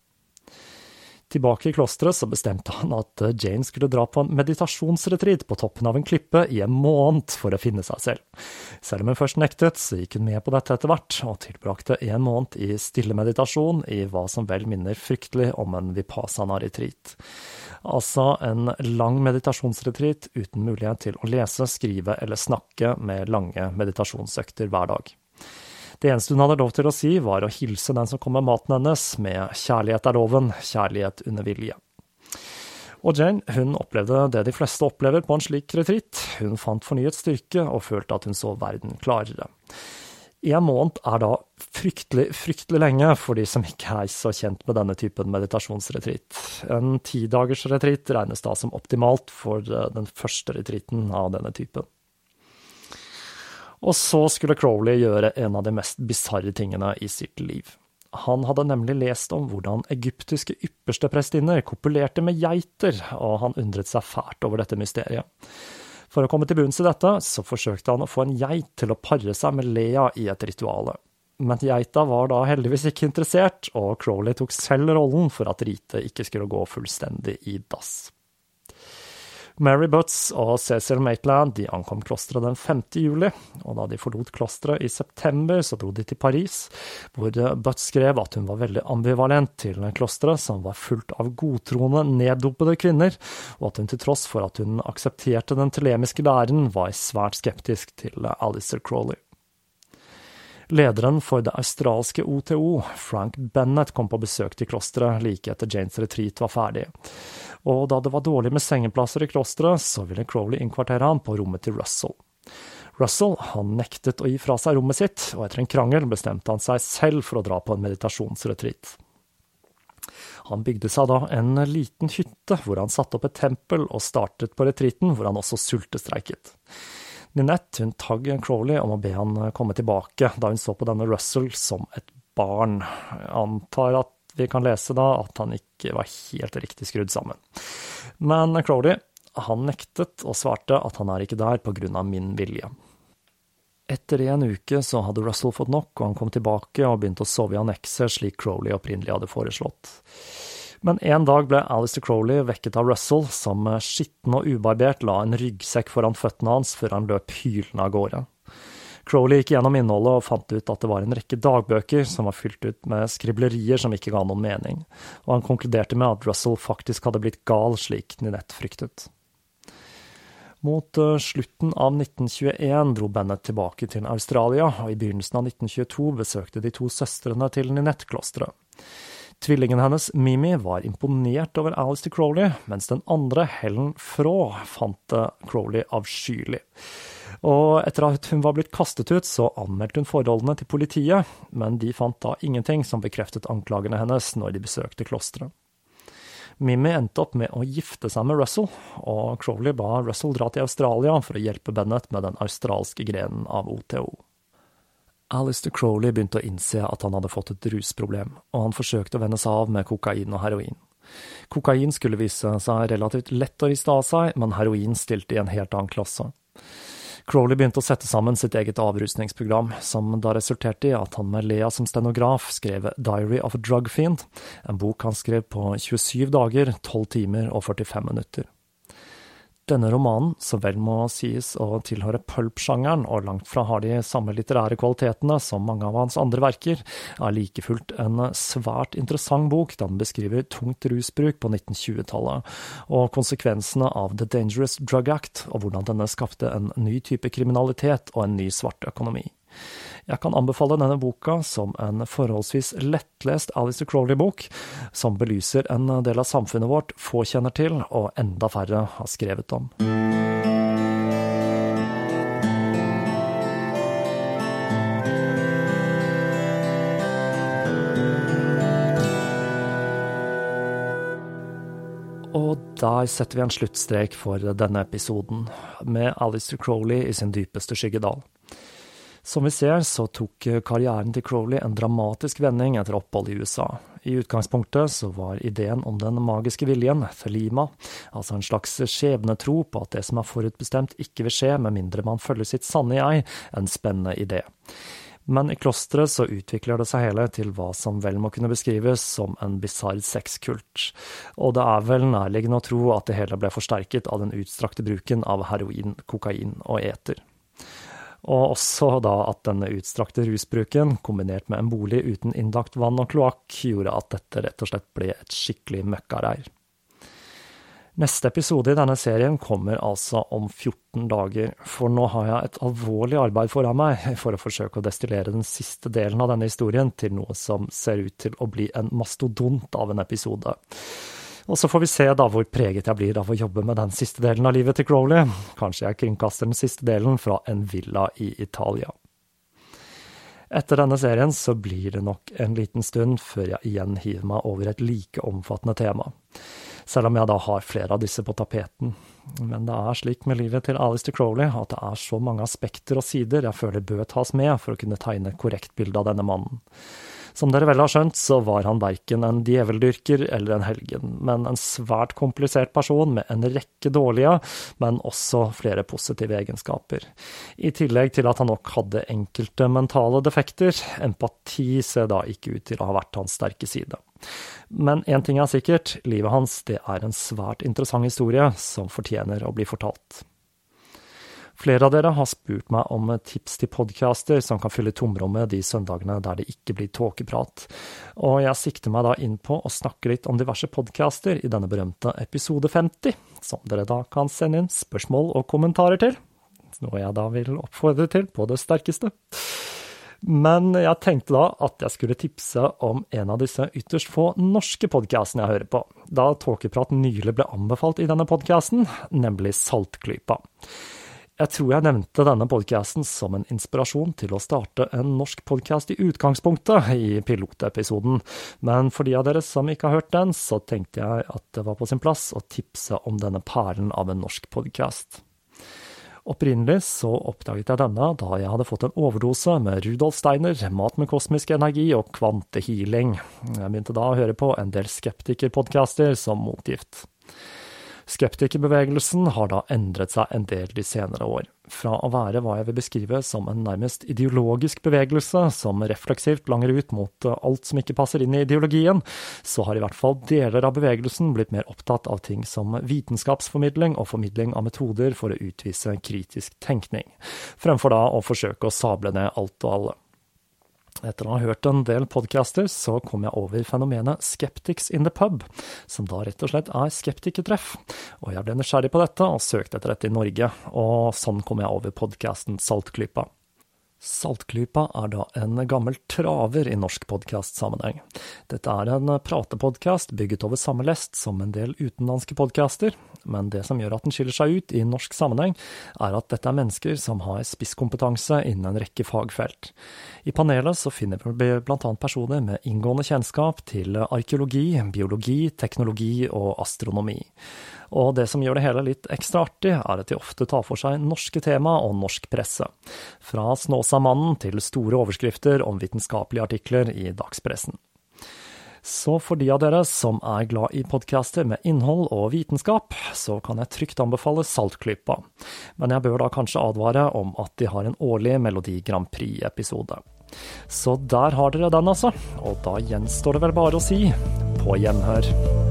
Tilbake i klosteret så bestemte han at Jane skulle dra på en meditasjonsretreat på toppen av en klippe i en måned for å finne seg selv. Selv om hun først nektet, så gikk hun med på dette etter hvert, og tilbrakte en måned i stille meditasjon i hva som vel minner fryktelig om en vipassana-retreat. Altså en lang meditasjonsretreat uten mulighet til å lese, skrive eller snakke med lange meditasjonsøkter hver dag. Det eneste hun hadde lov til å si, var å hilse den som kom med maten hennes, med 'kjærlighet er loven, kjærlighet under vilje'. Og Jane hun opplevde det de fleste opplever på en slik retreat. Hun fant fornyet styrke og følte at hun så verden klarere. En måned er da fryktelig, fryktelig lenge for de som ikke er så kjent med denne typen meditasjonsretreat. En tidagers retreat regnes da som optimalt for eh, den første retreaten av denne typen. Og så skulle Crowley gjøre en av de mest bisarre tingene i sitt liv. Han hadde nemlig lest om hvordan egyptiske yppersteprestinner kopulerte med geiter, og han undret seg fælt over dette mysteriet. For å komme til bunns i dette, så forsøkte han å få en geit til å pare seg med Lea i et rituale. Men geita var da heldigvis ikke interessert, og Crowley tok selv rollen for at ritet ikke skulle gå fullstendig i dass. Mary Butts og Cecil Maitland de ankom klosteret den 5. juli, og da de forlot klosteret i september, så dro de til Paris, hvor Butts skrev at hun var veldig ambivalent til klosteret, som var fullt av godtroende, neddopede kvinner, og at hun til tross for at hun aksepterte den telemiske læren, var svært skeptisk til Alistair Crawley. Lederen for det australske OTO, Frank Bennett, kom på besøk til klosteret like etter Janes retreat var ferdig og da det var dårlig med sengeplasser i klosteret, så ville Crowley innkvartere ham på rommet til Russell. Russell han nektet å gi fra seg rommet sitt, og etter en krangel bestemte han seg selv for å dra på en meditasjonsretreat. Han bygde seg da en liten hytte hvor han satte opp et tempel, og startet på retreaten, hvor han også sultestreiket. Ninette hun tagg Crowley om å be han komme tilbake, da hun så på denne Russell som et barn. Jeg antar at vi kan lese da at han ikke var helt riktig skrudd sammen. Men Crowley han nektet og svarte at han er ikke der av min vilje. Etter en uke så hadde Russell fått nok, og han kom tilbake og begynte å sove i annekset slik Crowley opprinnelig hadde foreslått. Men en dag ble Alistair Crowley vekket av Russell, som skitten og ubarbert la en ryggsekk foran føttene hans før han løp hylende av gårde. Crowley gikk gjennom innholdet og fant ut at det var en rekke dagbøker som var fylt ut med skriblerier som ikke ga noen mening, og han konkluderte med at Russell faktisk hadde blitt gal, slik Ninette fryktet. Mot eh, slutten av 1921 dro Bennett tilbake til Australia, og i begynnelsen av 1922 besøkte de to søstrene til Ninette-klosteret. Tvillingen hennes, Mimi, var imponert over Alistair Crowley, mens den andre, Helen Frå, fant Crowley avskyelig. Og etter at hun var blitt kastet ut, så anmeldte hun forholdene til politiet, men de fant da ingenting som bekreftet anklagene hennes når de besøkte klosteret. Mimmi endte opp med å gifte seg med Russell, og Crowley ba Russell dra til Australia for å hjelpe Bennett med den australske grenen av OTO. Alistair Crowley begynte å innse at han hadde fått et rusproblem, og han forsøkte å vende seg av med kokain og heroin. Kokain skulle vise seg relativt lett å riste av seg, men heroin stilte i en helt annen klasse. Crowley begynte å sette sammen sitt eget avrusningsprogram, som da resulterte i at han med Lea som stenograf skrev Diary of a Drug Fiend, en bok han skrev på 27 dager, 12 timer og 45 minutter. Denne romanen, så vel må sies å tilhøre pulp-sjangeren, og langt fra har de samme litterære kvalitetene som mange av hans andre verker, er like fullt en svært interessant bok da den beskriver tungt rusbruk på 1920-tallet, og konsekvensene av The Dangerous Drug Act, og hvordan denne skapte en ny type kriminalitet og en ny svart økonomi. Jeg kan anbefale denne boka som en forholdsvis lettlest Alistair Crowley-bok, som belyser en del av samfunnet vårt få kjenner til, og enda færre har skrevet om. Der setter vi en sluttstrek for denne episoden, med Alistair Crowley i sin dypeste skyggedal. Som vi ser, så tok karrieren til Crowley en dramatisk vending etter opphold i USA. I utgangspunktet så var ideen om den magiske viljen, thelima, altså en slags skjebnetro på at det som er forutbestemt ikke vil skje med mindre man følger sitt sanne jeg, en spennende idé. Men i klosteret så utvikler det seg hele til hva som vel må kunne beskrives som en bisarr sexkult, og det er vel nærliggende å tro at det hele ble forsterket av den utstrakte bruken av heroin, kokain og eter. Og også da at denne utstrakte rusbruken, kombinert med en bolig uten innlagt vann og kloakk, gjorde at dette rett og slett ble et skikkelig møkkareir. Neste episode i denne serien kommer altså om 14 dager, for nå har jeg et alvorlig arbeid foran meg for å forsøke å destillere den siste delen av denne historien til noe som ser ut til å bli en mastodont av en episode. Og så får vi se da hvor preget jeg blir av å jobbe med den siste delen av livet til Crowley. Kanskje jeg kringkaster den siste delen fra en villa i Italia. Etter denne serien så blir det nok en liten stund før jeg igjen hiver meg over et like omfattende tema. Selv om jeg da har flere av disse på tapeten. Men det er slik med livet til Alistair Crowley at det er så mange aspekter og sider jeg føler bør tas med for å kunne tegne et korrekt bilde av denne mannen. Som dere vel har skjønt, så var han verken en djeveldyrker eller en helgen, men en svært komplisert person med en rekke dårlige, men også flere positive egenskaper. I tillegg til at han nok hadde enkelte mentale defekter. Empati ser da ikke ut til å ha vært hans sterke side. Men én ting er sikkert, livet hans det er en svært interessant historie som fortjener å bli fortalt. Flere av dere har spurt meg om tips til podcaster som kan fylle tomrommet de søndagene der det ikke blir tåkeprat, og jeg sikter meg da inn på å snakke litt om diverse podcaster i denne berømte episode 50, som dere da kan sende inn spørsmål og kommentarer til, noe jeg da vil oppfordre til på det sterkeste. Men jeg tenkte da at jeg skulle tipse om en av disse ytterst få norske podkastene jeg hører på, da Tåkeprat nylig ble anbefalt i denne podkasten, nemlig Saltklypa. Jeg tror jeg nevnte denne podkasten som en inspirasjon til å starte en norsk podkast i utgangspunktet, i pilotepisoden, men for de av dere som ikke har hørt den, så tenkte jeg at det var på sin plass å tipse om denne perlen av en norsk podkast. Opprinnelig så oppdaget jeg denne da jeg hadde fått en overdose med Rudolf Steiner, mat med kosmisk energi og kvantehealing. Jeg begynte da å høre på en del skeptikerpodkaster som motgift. Skeptikerbevegelsen har da endret seg en del de senere år. Fra å være hva jeg vil beskrive som en nærmest ideologisk bevegelse, som refleksivt langer ut mot alt som ikke passer inn i ideologien, så har i hvert fall deler av bevegelsen blitt mer opptatt av ting som vitenskapsformidling og formidling av metoder for å utvise kritisk tenkning, fremfor da å forsøke å sable ned alt og alle. Etter å ha hørt en del podcaster, så kom jeg over fenomenet Skeptics in the pub, som da rett og slett er skeptikertreff. Og jeg ble nysgjerrig på dette og søkte etter dette i Norge, og sånn kom jeg over podcasten Saltklypa. Saltklypa er da en gammel traver i norsk podkastsammenheng. Dette er en pratepodkast bygget over samme lest som en del utenlandske podkaster, men det som gjør at den skiller seg ut i norsk sammenheng, er at dette er mennesker som har spisskompetanse innen en rekke fagfelt. I panelet så finner vi annet personer med inngående kjennskap til arkeologi, biologi, teknologi og astronomi. Og det som gjør det hele litt ekstra artig, er at de ofte tar for seg norske tema og norsk presse. Fra Snåsamannen til store overskrifter om vitenskapelige artikler i dagspressen. Så for de av dere som er glad i podcaster med innhold og vitenskap, så kan jeg trygt anbefale Saltklypa. Men jeg bør da kanskje advare om at de har en årlig Melodi Grand Prix-episode. Så der har dere den, altså. Og da gjenstår det vel bare å si på gjenhør.